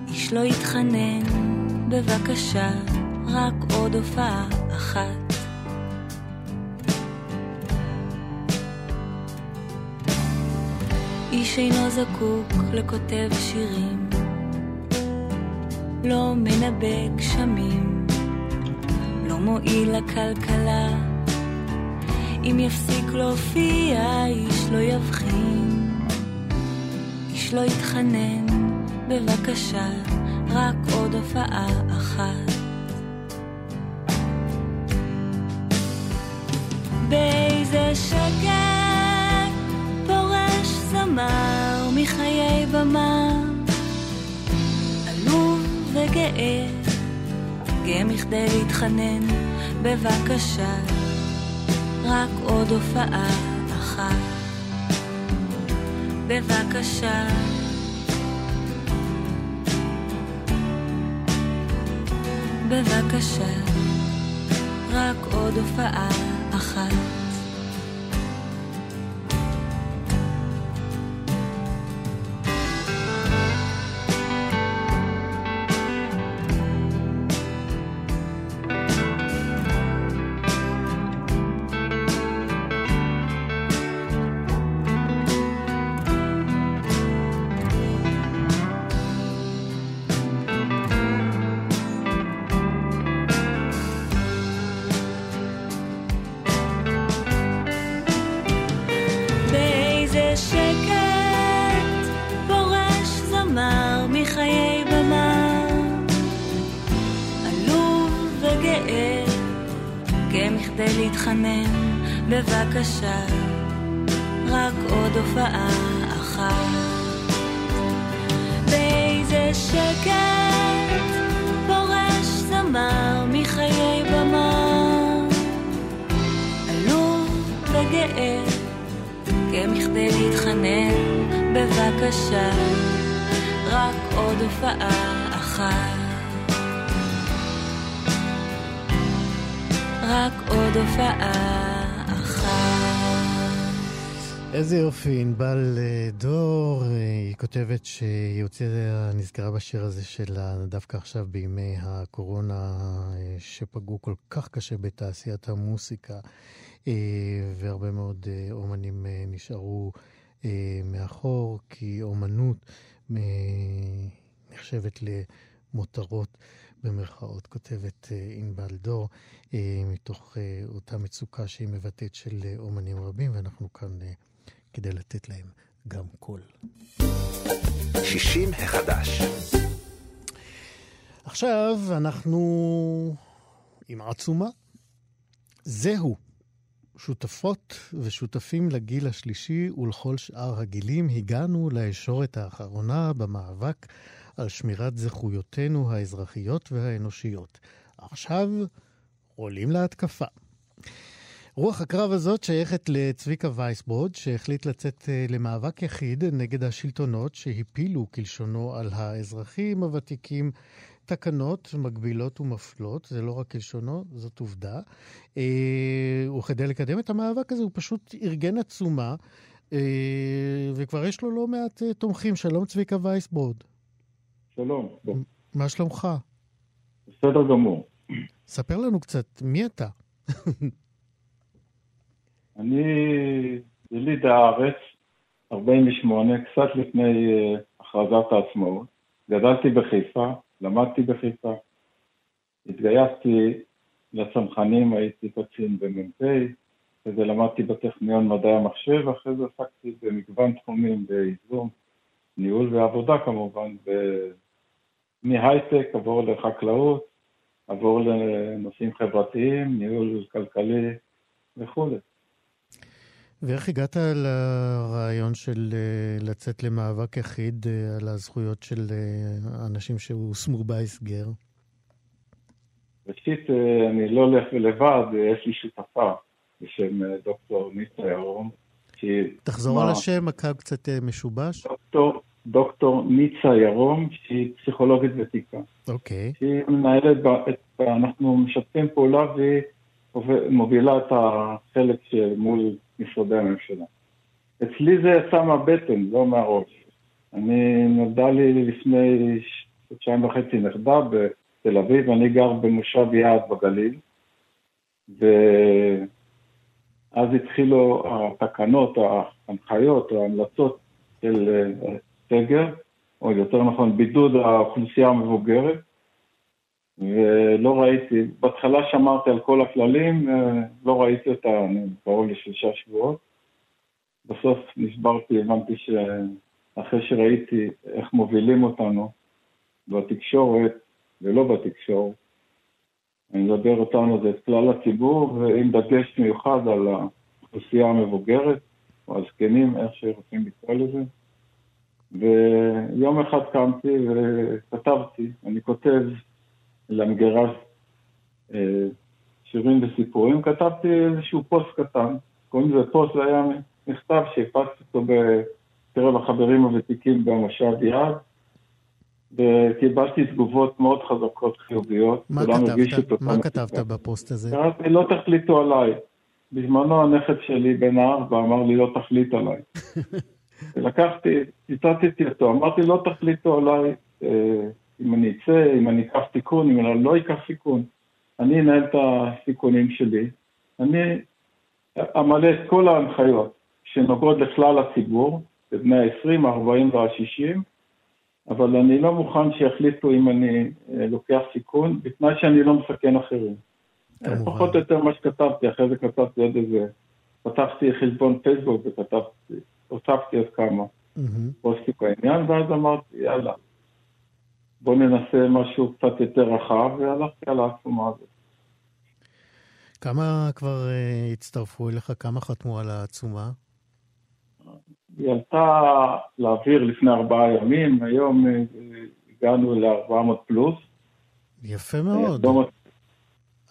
איש לא יתחנן, בבקשה, רק עוד הופעה אחת. איש אינו זקוק לכותב שירים, לא מנבא גשמים, לא מועיל לכלכלה. אם יפסיק להופיע, איש לא יבחין, איש לא יתחנן, בבקשה, רק עוד הופעה אחת. באיזה שקט זמר מחיי במה, עלוב וגאה, גאה מכדי להתחנן, בבקשה, רק עוד הופעה אחת. בבקשה. בבקשה, רק עוד הופעה אחת. נזכרה בשיר הזה שלה דווקא עכשיו בימי הקורונה אה, שפגעו כל כך קשה בתעשיית המוסיקה, והרבה מאוד אומנים נשארו מאחור, כי אומנות נחשבת למותרות. במרכאות, כותבת ענבל דור, מתוך אותה מצוקה שהיא מבטאת של אומנים רבים, ואנחנו כאן כדי לתת להם גם קול. 60 החדש. עכשיו אנחנו עם עצומה. זהו. שותפות ושותפים לגיל השלישי ולכל שאר הגילים, הגענו לישורת האחרונה במאבק על שמירת זכויותינו האזרחיות והאנושיות. עכשיו עולים להתקפה. רוח הקרב הזאת שייכת לצביקה וייסבורד, שהחליט לצאת אה, למאבק יחיד נגד השלטונות שהפילו, כלשונו, על האזרחים הוותיקים תקנות מגבילות ומפלות, זה לא רק כלשונו, זאת עובדה. אה, וכדי לקדם את המאבק הזה הוא פשוט ארגן עצומה, אה, וכבר יש לו לא מעט תומכים. שלום צביקה וייסבורד. שלום. מה שלומך? בסדר גמור. ספר לנו קצת, מי אתה? אני יליד הארץ, 48, קצת לפני אה, הכרזת העצמאות. גדלתי בחיפה, למדתי בחיפה, התגייסתי לצנחנים, הייתי קצין במ"פ, אחרי זה למדתי בטכניון מדעי המחשב, אחרי זה עסקתי במגוון תחומים בייזום, ניהול ועבודה כמובן מהייטק עבור לחקלאות, עבור לנושאים חברתיים, ניהול כלכלי וכולי. ואיך הגעת לרעיון של אה, לצאת למאבק יחיד אה, על הזכויות של אה, אנשים שהושמו בהסגר? ראשית, אני לא הולך לבד, יש לי שותפה בשם דוקטור ניצה ירום. תחזור על השם, הקו קצת משובש. דוקטור, דוקטור ניצה ירום, שהיא פסיכולוגית ותיקה. אוקיי. Okay. שהיא מנהלת, אנחנו משתפים פעולה והיא מובילה את החלק שמול משרדי הממשלה. אצלי זה יצא מהבטן, לא מהראש. אני, נולדה לי לפני חודשיים וחצי נכדה בתל אביב, אני גר במושב יעד בגליל, ואז התחילו התקנות, ההנחיות, ההמלצות של אה, סגר, או יותר נכון בידוד האוכלוסייה המבוגרת, ולא ראיתי, בהתחלה שמרתי על כל הכללים, אה, לא ראיתי אותה קרוב לשלושה שבועות. בסוף נשברתי, הבנתי שאחרי שראיתי איך מובילים אותנו בתקשורת ולא בתקשורת, אני מדבר אותנו, זה את כלל הציבור, ועם דגש מיוחד על האוכלוסייה המבוגרת, או הזקנים, איך שרוצים לקרוא לזה. ויום אחד קמתי וכתבתי, אני כותב למגרש אה, שירים וסיפורים, כתבתי איזשהו פוסט קטן, קוראים לזה פוסט, זה היה מכתב שהפצתי אותו בקרב החברים הוותיקים במושב יעד, וקיבלתי תגובות מאוד חזקות חיוביות. מה כתבת? מה כתבת בפוסט הזה? קראתי, לא תחליטו עליי. בזמנו הנכד שלי בן הארבע אמר לי, לא תחליט עליי. לקחתי, ציטטתי אותו, אמרתי, לא תחליטו עליי, אה, אם אני אצא, אם אני אקח סיכון, אם אני לא אקח סיכון. אני אנהל את הסיכונים שלי. אני אמלא את כל ההנחיות שנוגעות לכלל הציבור, בבני ה-20, ה-40 וה-60, אבל אני לא מוכן שיחליטו אם אני אה, לוקח סיכון, בתנאי שאני לא מסכן אחרים. פחות או יותר מה שכתבתי, אחרי זה כתבתי עוד איזה, פתחתי חשבון פייסבוק וכתבתי, הוספתי עוד כמה פוסטים בעניין, ואז אמרתי, יאללה, בוא ננסה משהו קצת יותר רחב, והלכתי על העצומה הזאת. כמה כבר uh, הצטרפו אליך? כמה חתמו על העצומה? היא עלתה לאוויר לפני ארבעה ימים, היום uh, הגענו ל-400 פלוס. יפה מאוד.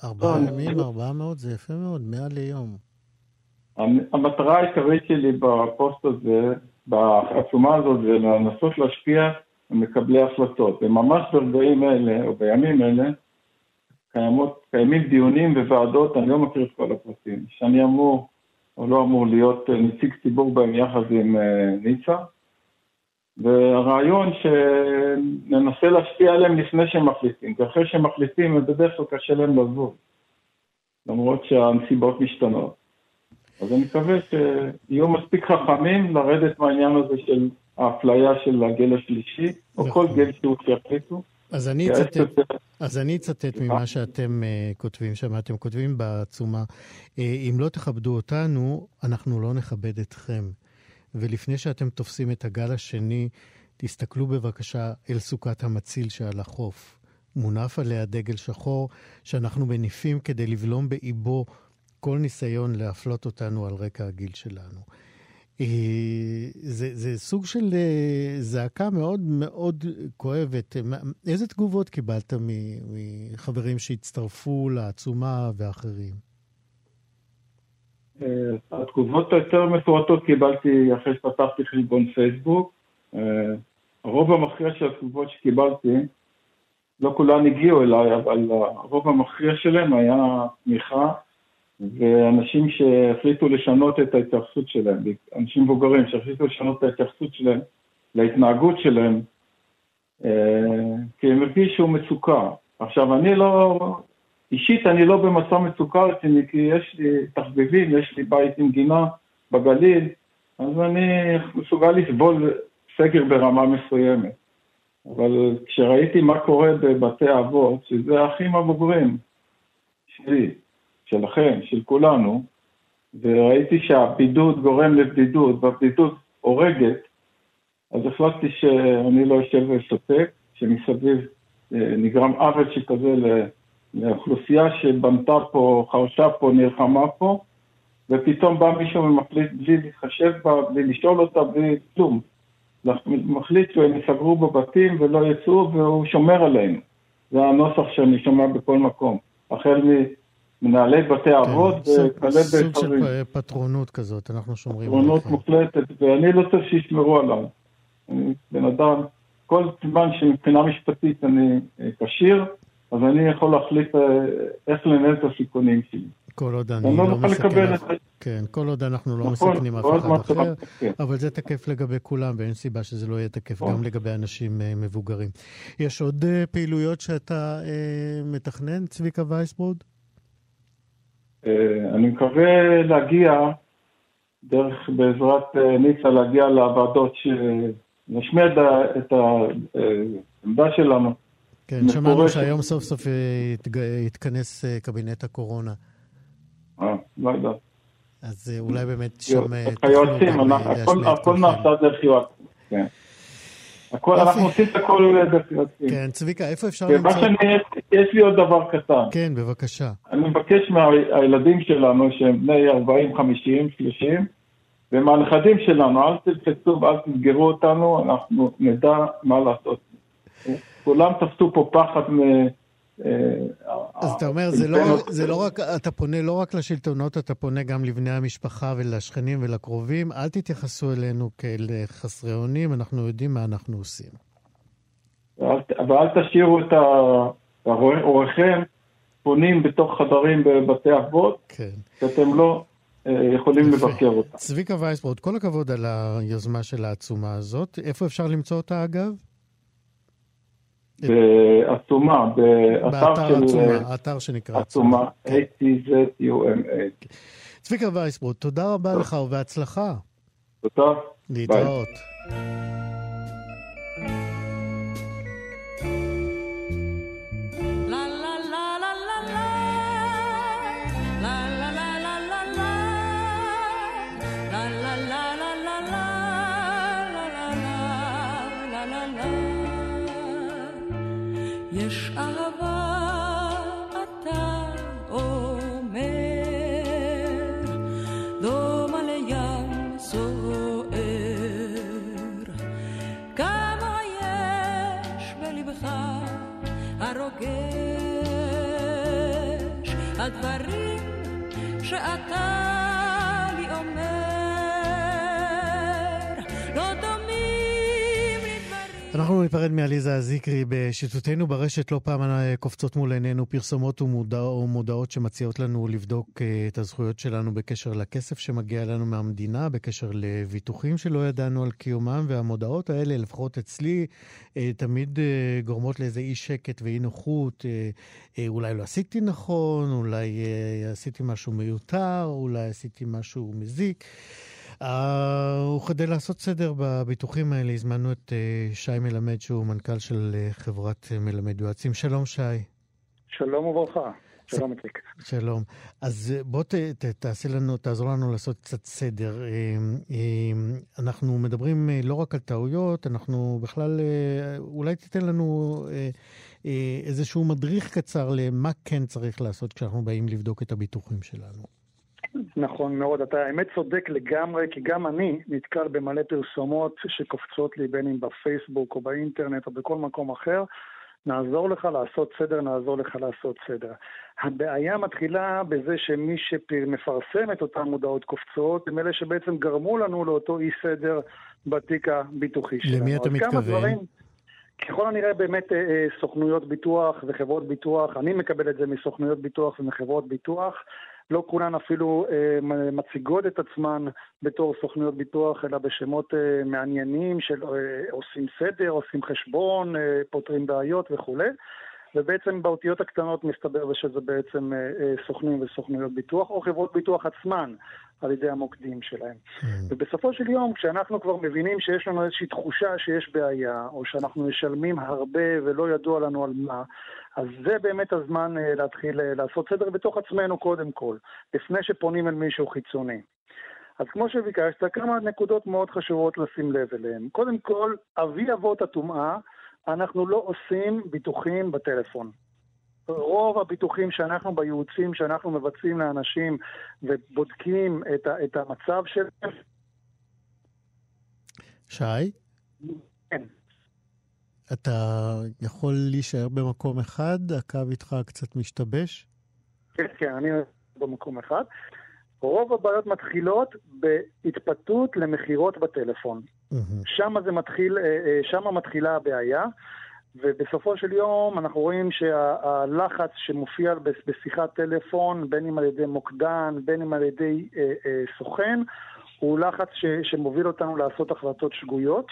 ארבעה ימים, ארבעה מאות, זה יפה מאוד, מאה ליום. המטרה העיקרית שלי בפוסט הזה, בעצומה הזאת, זה לנסות להשפיע מקבלי החלטות. וממש ברגעים אלה, או בימים אלה, קיימות, קיימים דיונים בוועדות, אני לא מכיר את כל הפרטים, שאני אמור או לא אמור להיות נציג ציבור בהם יחד עם אה, ניצה, והרעיון שננסה להשפיע עליהם לפני שהם מחליטים, כי אחרי שהם מחליטים, בדרך כלל קשה להם לזוז, למרות שהנסיבות משתנות. אז אני מקווה שיהיו מספיק חכמים לרדת מהעניין הזה של האפליה של הגיל השלישי, או כל נכון. גיל שהוא שיחליטו. אז אני אצטט, אז אני אצטט ממה שאתם uh, כותבים שם, אתם כותבים בעצומה, uh, אם לא תכבדו אותנו, אנחנו לא נכבד אתכם. ולפני שאתם תופסים את הגל השני, תסתכלו בבקשה אל סוכת המציל שעל החוף. מונף עליה דגל שחור שאנחנו מניפים כדי לבלום באיבו כל ניסיון להפלות אותנו על רקע הגיל שלנו. אה, זה, זה סוג של אה, זעקה מאוד מאוד כואבת. איזה תגובות קיבלת מחברים שהצטרפו לעצומה ואחרים? אה, התגובות היותר מפורטות קיבלתי אחרי שפתחתי חשבון פייסבוק. הרוב המכריע של התגובות שקיבלתי, לא כולן הגיעו אליי, אבל הרוב המכריע שלהם היה תמיכה ואנשים שהחליטו לשנות את ההתייחסות שלהם, אנשים מבוגרים שהחליטו לשנות את ההתייחסות שלהם להתנהגות שלהם, אה, כי הם הרגישו מצוקה. עכשיו, אני לא, אישית אני לא במצב מצוקה רציני, כי יש לי תחביבים, יש לי בית עם גינה בגליל, אז אני מסוגל לסבול סגר ברמה מסוימת. אבל כשראיתי מה קורה בבתי אבות, שזה האחים הבוגרים שלי, שלכם, של כולנו, וראיתי שהבידוד גורם לבדידות, והבדידות הורגת, אז החלטתי שאני לא אשב ואספק, שמסביב נגרם עוול שכזה לאוכלוסייה שבנתה פה, חרשה פה, נלחמה פה, ופתאום בא מישהו ומחליט בלי להתחשב בה, בלי לשאול אותה, בלי כלום. מחליט שהם יסגרו בבתים ולא יצאו, והוא שומר עליהם. זה הנוסח שאני שומע בכל מקום. החל מנהלי בתי כן, אבות וכלה בספרים. סוג של פטרונות כזאת, אנחנו שומרים. פטרונות מוחלטת, ואני לא צריך שישמרו עליו. אני בן אדם, כל זמן שמבחינה משפטית אני אה, כשיר, אז אני יכול להחליט אה, איך לנהל את הסיכונים שלי. כל עוד אני לא, לא מסכן, אף... כן, כל עוד אנחנו לא נכון, מסכנים אף אחד אחר, כן. אבל זה תקף לגבי כולם, ואין סיבה שזה לא יהיה תקף נכון. גם לגבי אנשים uh, מבוגרים. יש עוד פעילויות שאתה uh, מתכנן, צביקה וייסברוד? Uh, אני מקווה להגיע, דרך, בעזרת uh, ניצה, להגיע לוועדות, שנשמיע את העמדה שלנו. כן, שמענו שהיום סוף סוף יתכנס קבינט הקורונה. אה, לא יודע. אז אה, אולי באמת שם... היועצים, הכל נעשה דרך יועצים, כן. הכל, אנחנו עושים את הכל דרך יועצים. כן, צביקה, איפה אפשר למצוא... יש לי עוד דבר קטן. כן, בבקשה. אני מבקש מהילדים שלנו, שהם בני 40, 50, 30, ומהנכדים שלנו, אל תלחצו ואל תסגרו אותנו, אנחנו נדע מה לעשות. כולם תפסו פה פחד אז אתה אומר, זה לא, זה לא רק, אתה פונה לא רק לשלטונות, אתה פונה גם לבני המשפחה ולשכנים ולקרובים. אל תתייחסו אלינו כאל חסרי אונים, אנחנו יודעים מה אנחנו עושים. ואל תשאירו את הוריכם פונים בתוך חדרים בבתי אבות, כן. כי אתם לא אה, יכולים יפה. לבקר אותם. צביקה וייסבורד, כל הכבוד על היוזמה של העצומה הזאת. איפה אפשר למצוא אותה, אגב? בעצומה, באתר של... עצומה, האתר שנקרא עצומה, A-T-Z-U-M-A. צביקה וייסברוט, תודה רבה לך ובהצלחה. תודה. להתראות. że a ta ניפרד מעליזה אזיקרי. בשיטותינו ברשת לא פעם קופצות מול עינינו פרסומות ומודע, ומודעות שמציעות לנו לבדוק אה, את הזכויות שלנו בקשר לכסף שמגיע לנו מהמדינה, בקשר לביטוחים שלא ידענו על קיומם, והמודעות האלה, לפחות אצלי, אה, תמיד אה, גורמות לאיזה אי שקט ואי נוחות. אולי לא עשיתי נכון, אולי עשיתי משהו מיותר, אולי עשיתי משהו מזיק. Uh, וכדי לעשות סדר בביטוחים האלה, הזמנו את uh, שי מלמד, שהוא מנכ"ל של uh, חברת מלמד יועצים. שלום, שי. שלום וברכה. שלום, איציק. שלום. אז בוא ת, ת, תעשה לנו, תעזור לנו לעשות קצת סדר. אנחנו מדברים לא רק על טעויות, אנחנו בכלל, אולי תיתן לנו איזשהו מדריך קצר למה כן צריך לעשות כשאנחנו באים לבדוק את הביטוחים שלנו. נכון מאוד, אתה האמת צודק לגמרי, כי גם אני נתקל במלא פרסומות שקופצות לי בין אם בפייסבוק או באינטרנט או בכל מקום אחר. נעזור לך לעשות סדר, נעזור לך לעשות סדר. הבעיה מתחילה בזה שמי שמפרסם את אותן מודעות קופצות, הם אלה שבעצם גרמו לנו לאותו אי סדר בתיק הביטוחי שלנו. למי אתה מתכוון? דברים, ככל הנראה באמת אה, אה, סוכנויות ביטוח וחברות ביטוח, אני מקבל את זה מסוכנויות ביטוח ומחברות ביטוח. לא כולן אפילו אה, מציגות את עצמן בתור סוכנויות ביטוח, אלא בשמות אה, מעניינים של אה, עושים סדר, עושים חשבון, אה, פותרים בעיות וכולי. ובעצם באותיות הקטנות מסתבר שזה בעצם אה, אה, סוכנים וסוכנויות ביטוח, או חברות ביטוח עצמן, על ידי המוקדים שלהם. Mm. ובסופו של יום, כשאנחנו כבר מבינים שיש לנו איזושהי תחושה שיש בעיה, או שאנחנו משלמים הרבה ולא ידוע לנו על מה, אז זה באמת הזמן uh, להתחיל לעשות סדר בתוך עצמנו קודם כל, לפני שפונים אל מישהו חיצוני. אז כמו שביקשת, כמה נקודות מאוד חשובות לשים לב אליהן. קודם כל, אבי אבות הטומאה אנחנו לא עושים ביטוחים בטלפון. רוב הביטוחים שאנחנו בייעוצים שאנחנו מבצעים לאנשים ובודקים את, ה, את המצב שלהם. שי? כן. אתה יכול להישאר במקום אחד? הקו איתך קצת משתבש? כן, כן, אני במקום אחד. רוב הבעיות מתחילות בהתפתות למכירות בטלפון. שם זה מתחיל, אה, אה, שם מתחילה הבעיה, ובסופו של יום אנחנו רואים שהלחץ שמופיע בשיחת טלפון, בין אם על ידי מוקדן, בין אם על ידי אה, סוכן, הוא לחץ ש, שמוביל אותנו לעשות החלטות שגויות,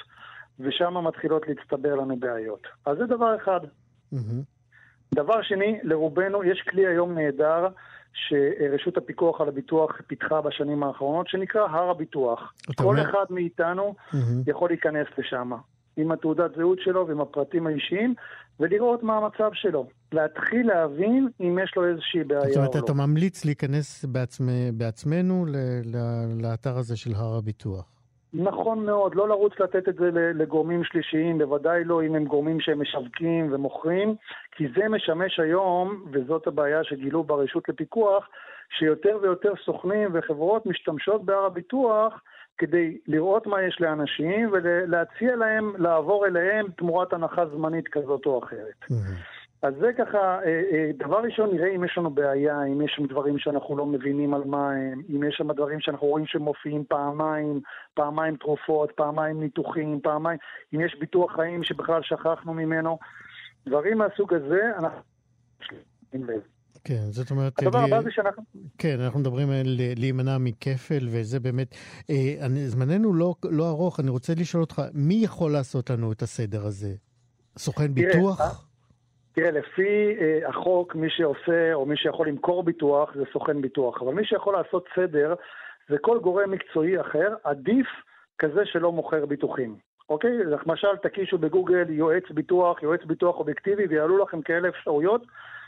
ושם מתחילות להצטבר לנו בעיות. אז זה דבר אחד. דבר שני, לרובנו יש כלי היום נהדר, שרשות הפיקוח על הביטוח פיתחה בשנים האחרונות, שנקרא הר הביטוח. כל אומר... אחד מאיתנו mm-hmm. יכול להיכנס לשם, עם התעודת זהות שלו ועם הפרטים האישיים, ולראות מה המצב שלו. להתחיל להבין אם יש לו איזושהי בעיה או לא. זאת אומרת, אתה ממליץ להיכנס בעצמ... בעצמנו. לאתר הזה של הר הביטוח. נכון מאוד, לא לרוץ לתת את זה לגורמים שלישיים, בוודאי לא אם הם גורמים שהם משווקים ומוכרים, כי זה משמש היום, וזאת הבעיה שגילו ברשות לפיקוח, שיותר ויותר סוכנים וחברות משתמשות בהר הביטוח כדי לראות מה יש לאנשים ולהציע להם לעבור אליהם תמורת הנחה זמנית כזאת או אחרת. Mm-hmm. אז זה ככה, אה, אה, דבר ראשון, נראה אם יש לנו בעיה, אם יש שם דברים שאנחנו לא מבינים על מה הם, אם יש שם דברים שאנחנו רואים שמופיעים פעמיים, פעמיים תרופות, פעמיים ניתוחים, פעמיים, אם יש ביטוח חיים שבכלל שכחנו ממנו, דברים מהסוג הזה, אנחנו... כן, זאת אומרת... הדבר הבא זה שאנחנו... כן, אנחנו מדברים על להימנע מכפל, וזה באמת... אה, זמננו לא, לא ארוך, אני רוצה לשאול אותך, מי יכול לעשות לנו את הסדר הזה? סוכן ביטוח? תראה, לפי אה, החוק, מי שעושה או מי שיכול למכור ביטוח זה סוכן ביטוח, אבל מי שיכול לעשות סדר זה כל גורם מקצועי אחר, עדיף כזה שלא מוכר ביטוחים. אוקיי? למשל, תקישו בגוגל יועץ ביטוח, יועץ ביטוח אובייקטיבי, ויעלו לכם כאלה אפשרויות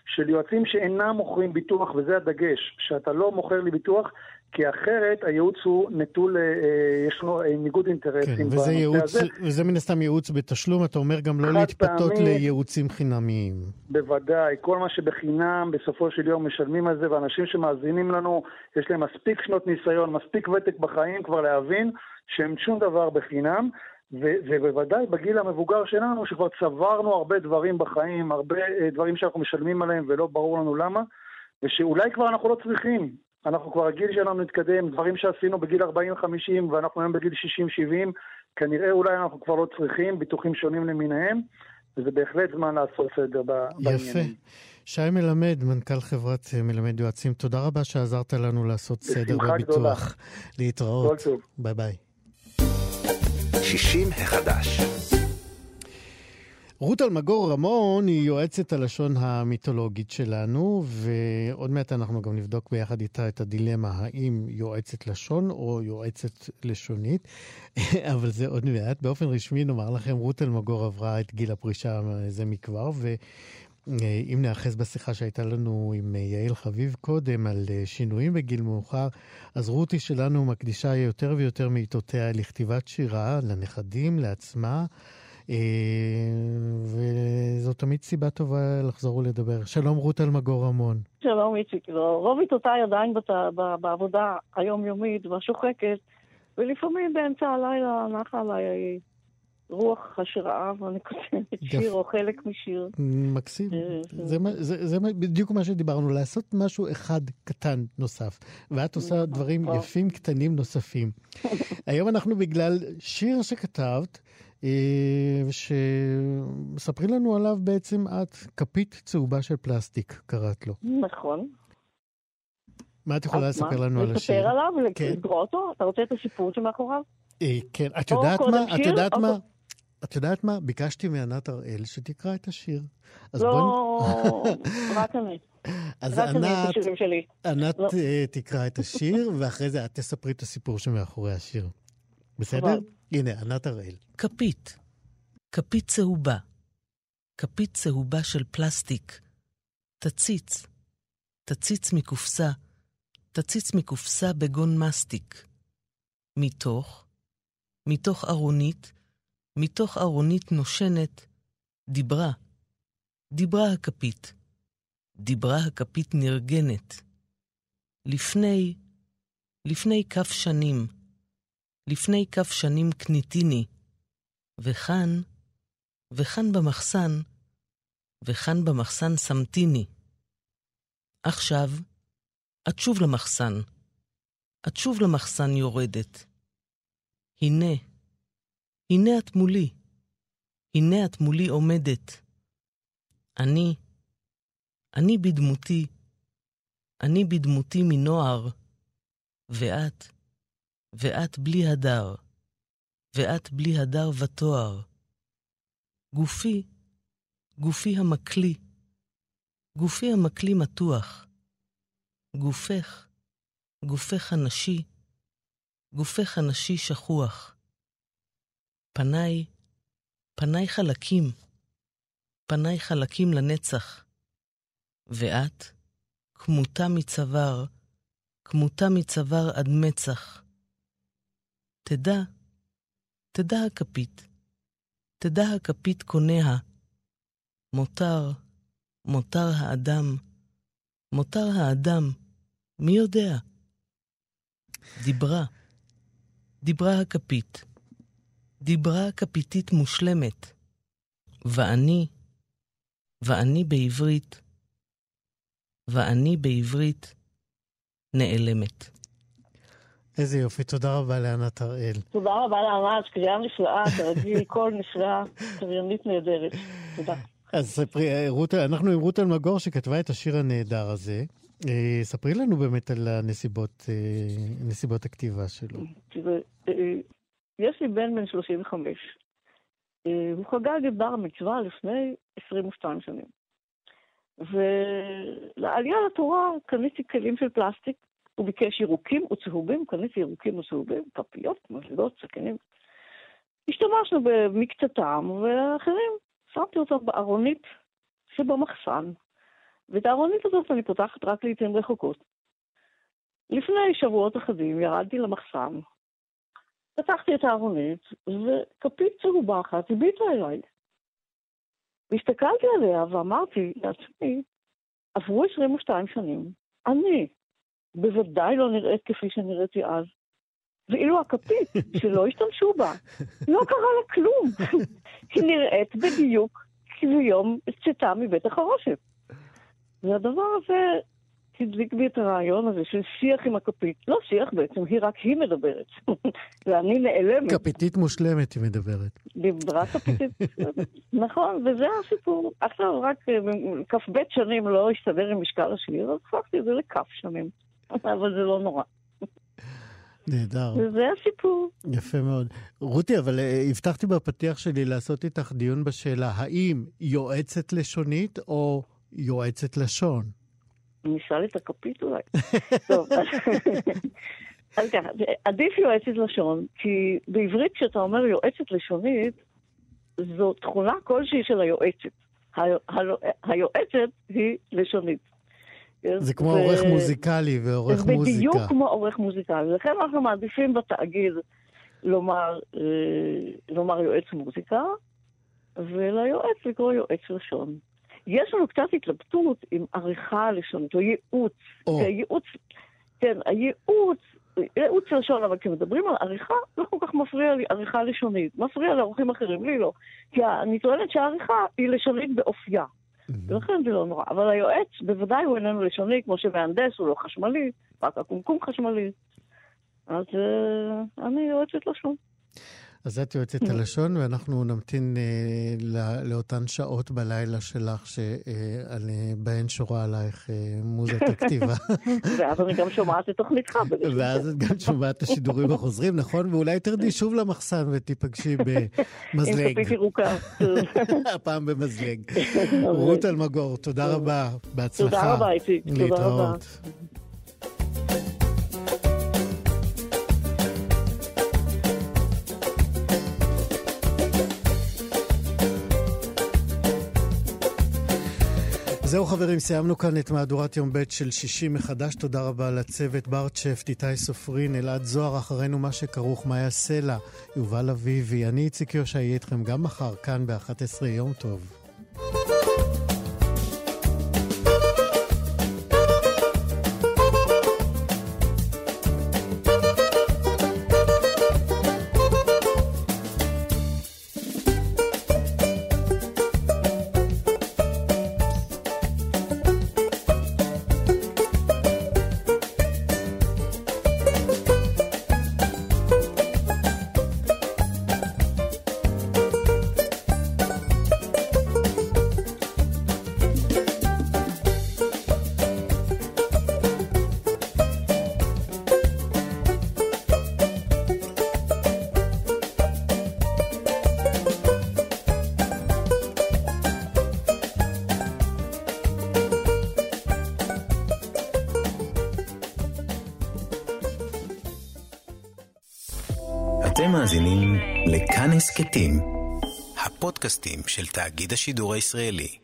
של יועצים שאינם מוכרים ביטוח, וזה הדגש, שאתה לא מוכר לי ביטוח, כי אחרת הייעוץ הוא נטול, אה, אה יש לו אה, ניגוד אינטרסים כן, וזה ייעוץ, הזה. וזה מן הסתם ייעוץ בתשלום, אתה אומר גם לא להתפתות פעמי, לייעוצים חינמיים. בוודאי, כל מה שבחינם, בסופו של יום משלמים על זה, ואנשים שמאזינים לנו, יש להם מספיק שנות ניסיון, מספיק ותק בחיים כבר להבין שהם שום דבר בחינם. ו- ובוודאי בגיל המבוגר שלנו, שכבר צברנו הרבה דברים בחיים, הרבה אה, דברים שאנחנו משלמים עליהם ולא ברור לנו למה, ושאולי כבר אנחנו לא צריכים. אנחנו כבר, הגיל שלנו התקדם, דברים שעשינו בגיל 40-50 ואנחנו היום בגיל 60-70, כנראה אולי אנחנו כבר לא צריכים, ביטוחים שונים למיניהם, וזה בהחלט זמן לעשות סדר בעניינים. יפה. שי מלמד, מנכ"ל חברת אה, מלמד יועצים, תודה רבה שעזרת לנו לעשות סדר בביטוח. גדולה. להתראות. ביי ביי. 60 החדש. רות אלמגור רמון היא יועצת הלשון המיתולוגית שלנו, ועוד מעט אנחנו גם נבדוק ביחד איתה את הדילמה, האם יועצת לשון או יועצת לשונית, אבל זה עוד מעט. באופן רשמי נאמר לכם, רות אלמגור עברה את גיל הפרישה זה מכבר, ואם נאחז בשיחה שהייתה לנו עם יעל חביב קודם על שינויים בגיל מאוחר, אז רותי שלנו מקדישה יותר ויותר מעיתותיה לכתיבת שירה, לנכדים, לעצמה. אה, וזו תמיד סיבה טובה לחזור ולדבר. שלום רות אלמגור רמון. שלום איציק. לא, רוב עיתותיי עדיין בת... בעבודה היומיומית והשוחקת, ולפעמים באמצע הלילה נחה עליי רוח השראה ואני כותבת שיר או חלק משיר. מקסים. אה, זה, זה, זה בדיוק מה שדיברנו, לעשות משהו אחד קטן נוסף. ואת עושה נכון, דברים נכון. יפים קטנים נוספים. היום אנחנו בגלל שיר שכתבת, אה, ושספרי לנו עליו בעצם את, כפית צהובה של פלסטיק, קראת לו. נכון. מה את יכולה לספר לנו על השיר? לספר עליו, כן. לקרוא אותו? אתה רוצה את הסיפור שמאחוריו? אה, כן, את יודעת מה? את יודעת מה? את יודעת מה? ביקשתי מענת הראל שתקרא את השיר. לא, רק אני. אז ענת, ענת לא. אה, תקרא את השיר, ואחרי זה את תספרי את הסיפור שמאחורי השיר. בסדר? הנה, ענת הראל. כפית. כפית צהובה. כפית צהובה של פלסטיק. תציץ. תציץ מקופסה. תציץ מקופסה בגון מסטיק. מתוך, מתוך ארונית, מתוך ארונית נושנת, דיברה. דיברה הכפית. דיברה הכפית נרגנת. לפני, לפני כף שנים, לפני כף שנים קניתיני, וכאן, וכאן במחסן, וכאן במחסן שמתיני. עכשיו, את שוב למחסן, את שוב למחסן יורדת. הנה, הנה את מולי, הנה את מולי עומדת. אני, אני בדמותי, אני בדמותי מנוער, ואת, ואת בלי הדר, ואת בלי הדר ותואר. גופי, גופי המקלי, גופי המקלי מתוח. גופך, גופך הנשי, גופך הנשי שכוח. פניי, פניי חלקים, פניי חלקים לנצח. ואת, כמותה מצוואר, כמותה מצוואר עד מצח. תדע, תדע הכפית, תדע הכפית קוניה, מותר, מותר האדם, מותר האדם, מי יודע? דיברה, דיברה הכפית, דיברה כפיתית מושלמת, ואני, ואני בעברית, ואני בעברית נעלמת. איזה יופי, תודה רבה לענת הראל. תודה רבה לענת, קריאה נפלאה, כרגיל, קול נפלא, קריינית נהדרת. תודה. אז ספרי, רות, אנחנו עם רות אלמגור שכתבה את השיר הנהדר הזה. אה, ספרי לנו באמת על הנסיבות, אה, נסיבות הכתיבה שלו. אה, יש לי בן בן 35. הוא חגג את בר המצווה לפני 22 שנים. ולעלייה לתורה קניתי כלים של פלסטיק. הוא ביקש ירוקים וצהובים, קניתי ירוקים וצהובים, כפיות, מזלגות, סכינים. השתמשנו במקצתם, ואחרים, שמתי אותם בארונית שבמחסן. ואת הארונית הזאת אני פותחת רק לעיתים רחוקות. לפני שבועות אחדים ירדתי למחסן, פתחתי את הארונית, וכפית צהובה אחת הביטה אליי. והסתכלתי עליה ואמרתי לעצמי, עברו 22 שנים, אני בוודאי לא נראית כפי שנראיתי אז. ואילו הכפית שלא השתמשו בה, לא קרה לה כלום. היא נראית בדיוק כביום צאתה מבית החרושת. והדבר הזה הדליק בי את הרעיון הזה של שיח עם הכפית. לא שיח בעצם, היא רק היא מדברת. ואני נעלמת. כפיתית מושלמת היא מדברת. דיברה כפיתית, נכון, וזה הסיפור. עכשיו רק אה, כ"ב שנים לא הסתדר עם משקל השיר, אז הפכתי את זה לכף שנים. אבל זה לא נורא. נהדר. וזה הסיפור. יפה מאוד. רותי, אבל uh, הבטחתי בפתיח שלי לעשות איתך דיון בשאלה, האם יועצת לשונית או יועצת לשון? נשאל את הכפית אולי. טוב, אז ככה, עדיף יועצת לשון, כי בעברית כשאתה אומר יועצת לשונית, זו תכונה כלשהי של היועצת. היועצת היא לשונית. זה כמו. עורך מוזיקלי ועורך זה מוזיקה. בדיוק כמו עורך מוזיקלי. לכן אנחנו מעדיפים בתאגיד לומר, אה, לומר יועץ מוזיקה, וליועץ לקרוא יועץ לשון. יש לנו קצת התלבטות עם עריכה לשונית, או ייעוץ. או. ייעוץ, כן, הייעוץ, ייעוץ לשון, אבל כשמדברים על עריכה, לא כל כך מפריע לי עריכה לשונית. מפריע לעורכים אחרים, לי לא. כי אני טוענת שהעריכה היא לשונית באופייה. ולכן זה לא נורא. אבל היועץ, בוודאי הוא איננו לשוני, כמו שמהנדס הוא לא חשמלי, רק הקומקום חשמלי. אז uh, אני יועצת לשון. אז את יועצת הלשון, ואנחנו נמתין אה, לא, לאותן שעות בלילה שלך, שבהן אה, שורה עלייך אה, מוזת הכתיבה. ואז אני גם שומעת את תוכניתך. ואז את גם שומעת את השידורים החוזרים, נכון? ואולי תרדי שוב למחסן ותיפגשי במזלג. עם כפית ירוקה. הפעם במזלג. רות אלמגור, תודה רבה, בהצלחה. תודה רבה, איציק. תודה זהו חברים, סיימנו כאן את מהדורת יום ב' של שישי מחדש. תודה רבה לצוות ברצ'פט, איתי סופרין, אלעד זוהר, אחרינו מה שכרוך, מאיה סלע, יובל אביבי. אני איציק יושע, אהיה איתכם גם מחר, כאן ב-11. יום טוב. של תאגיד השידור הישראלי.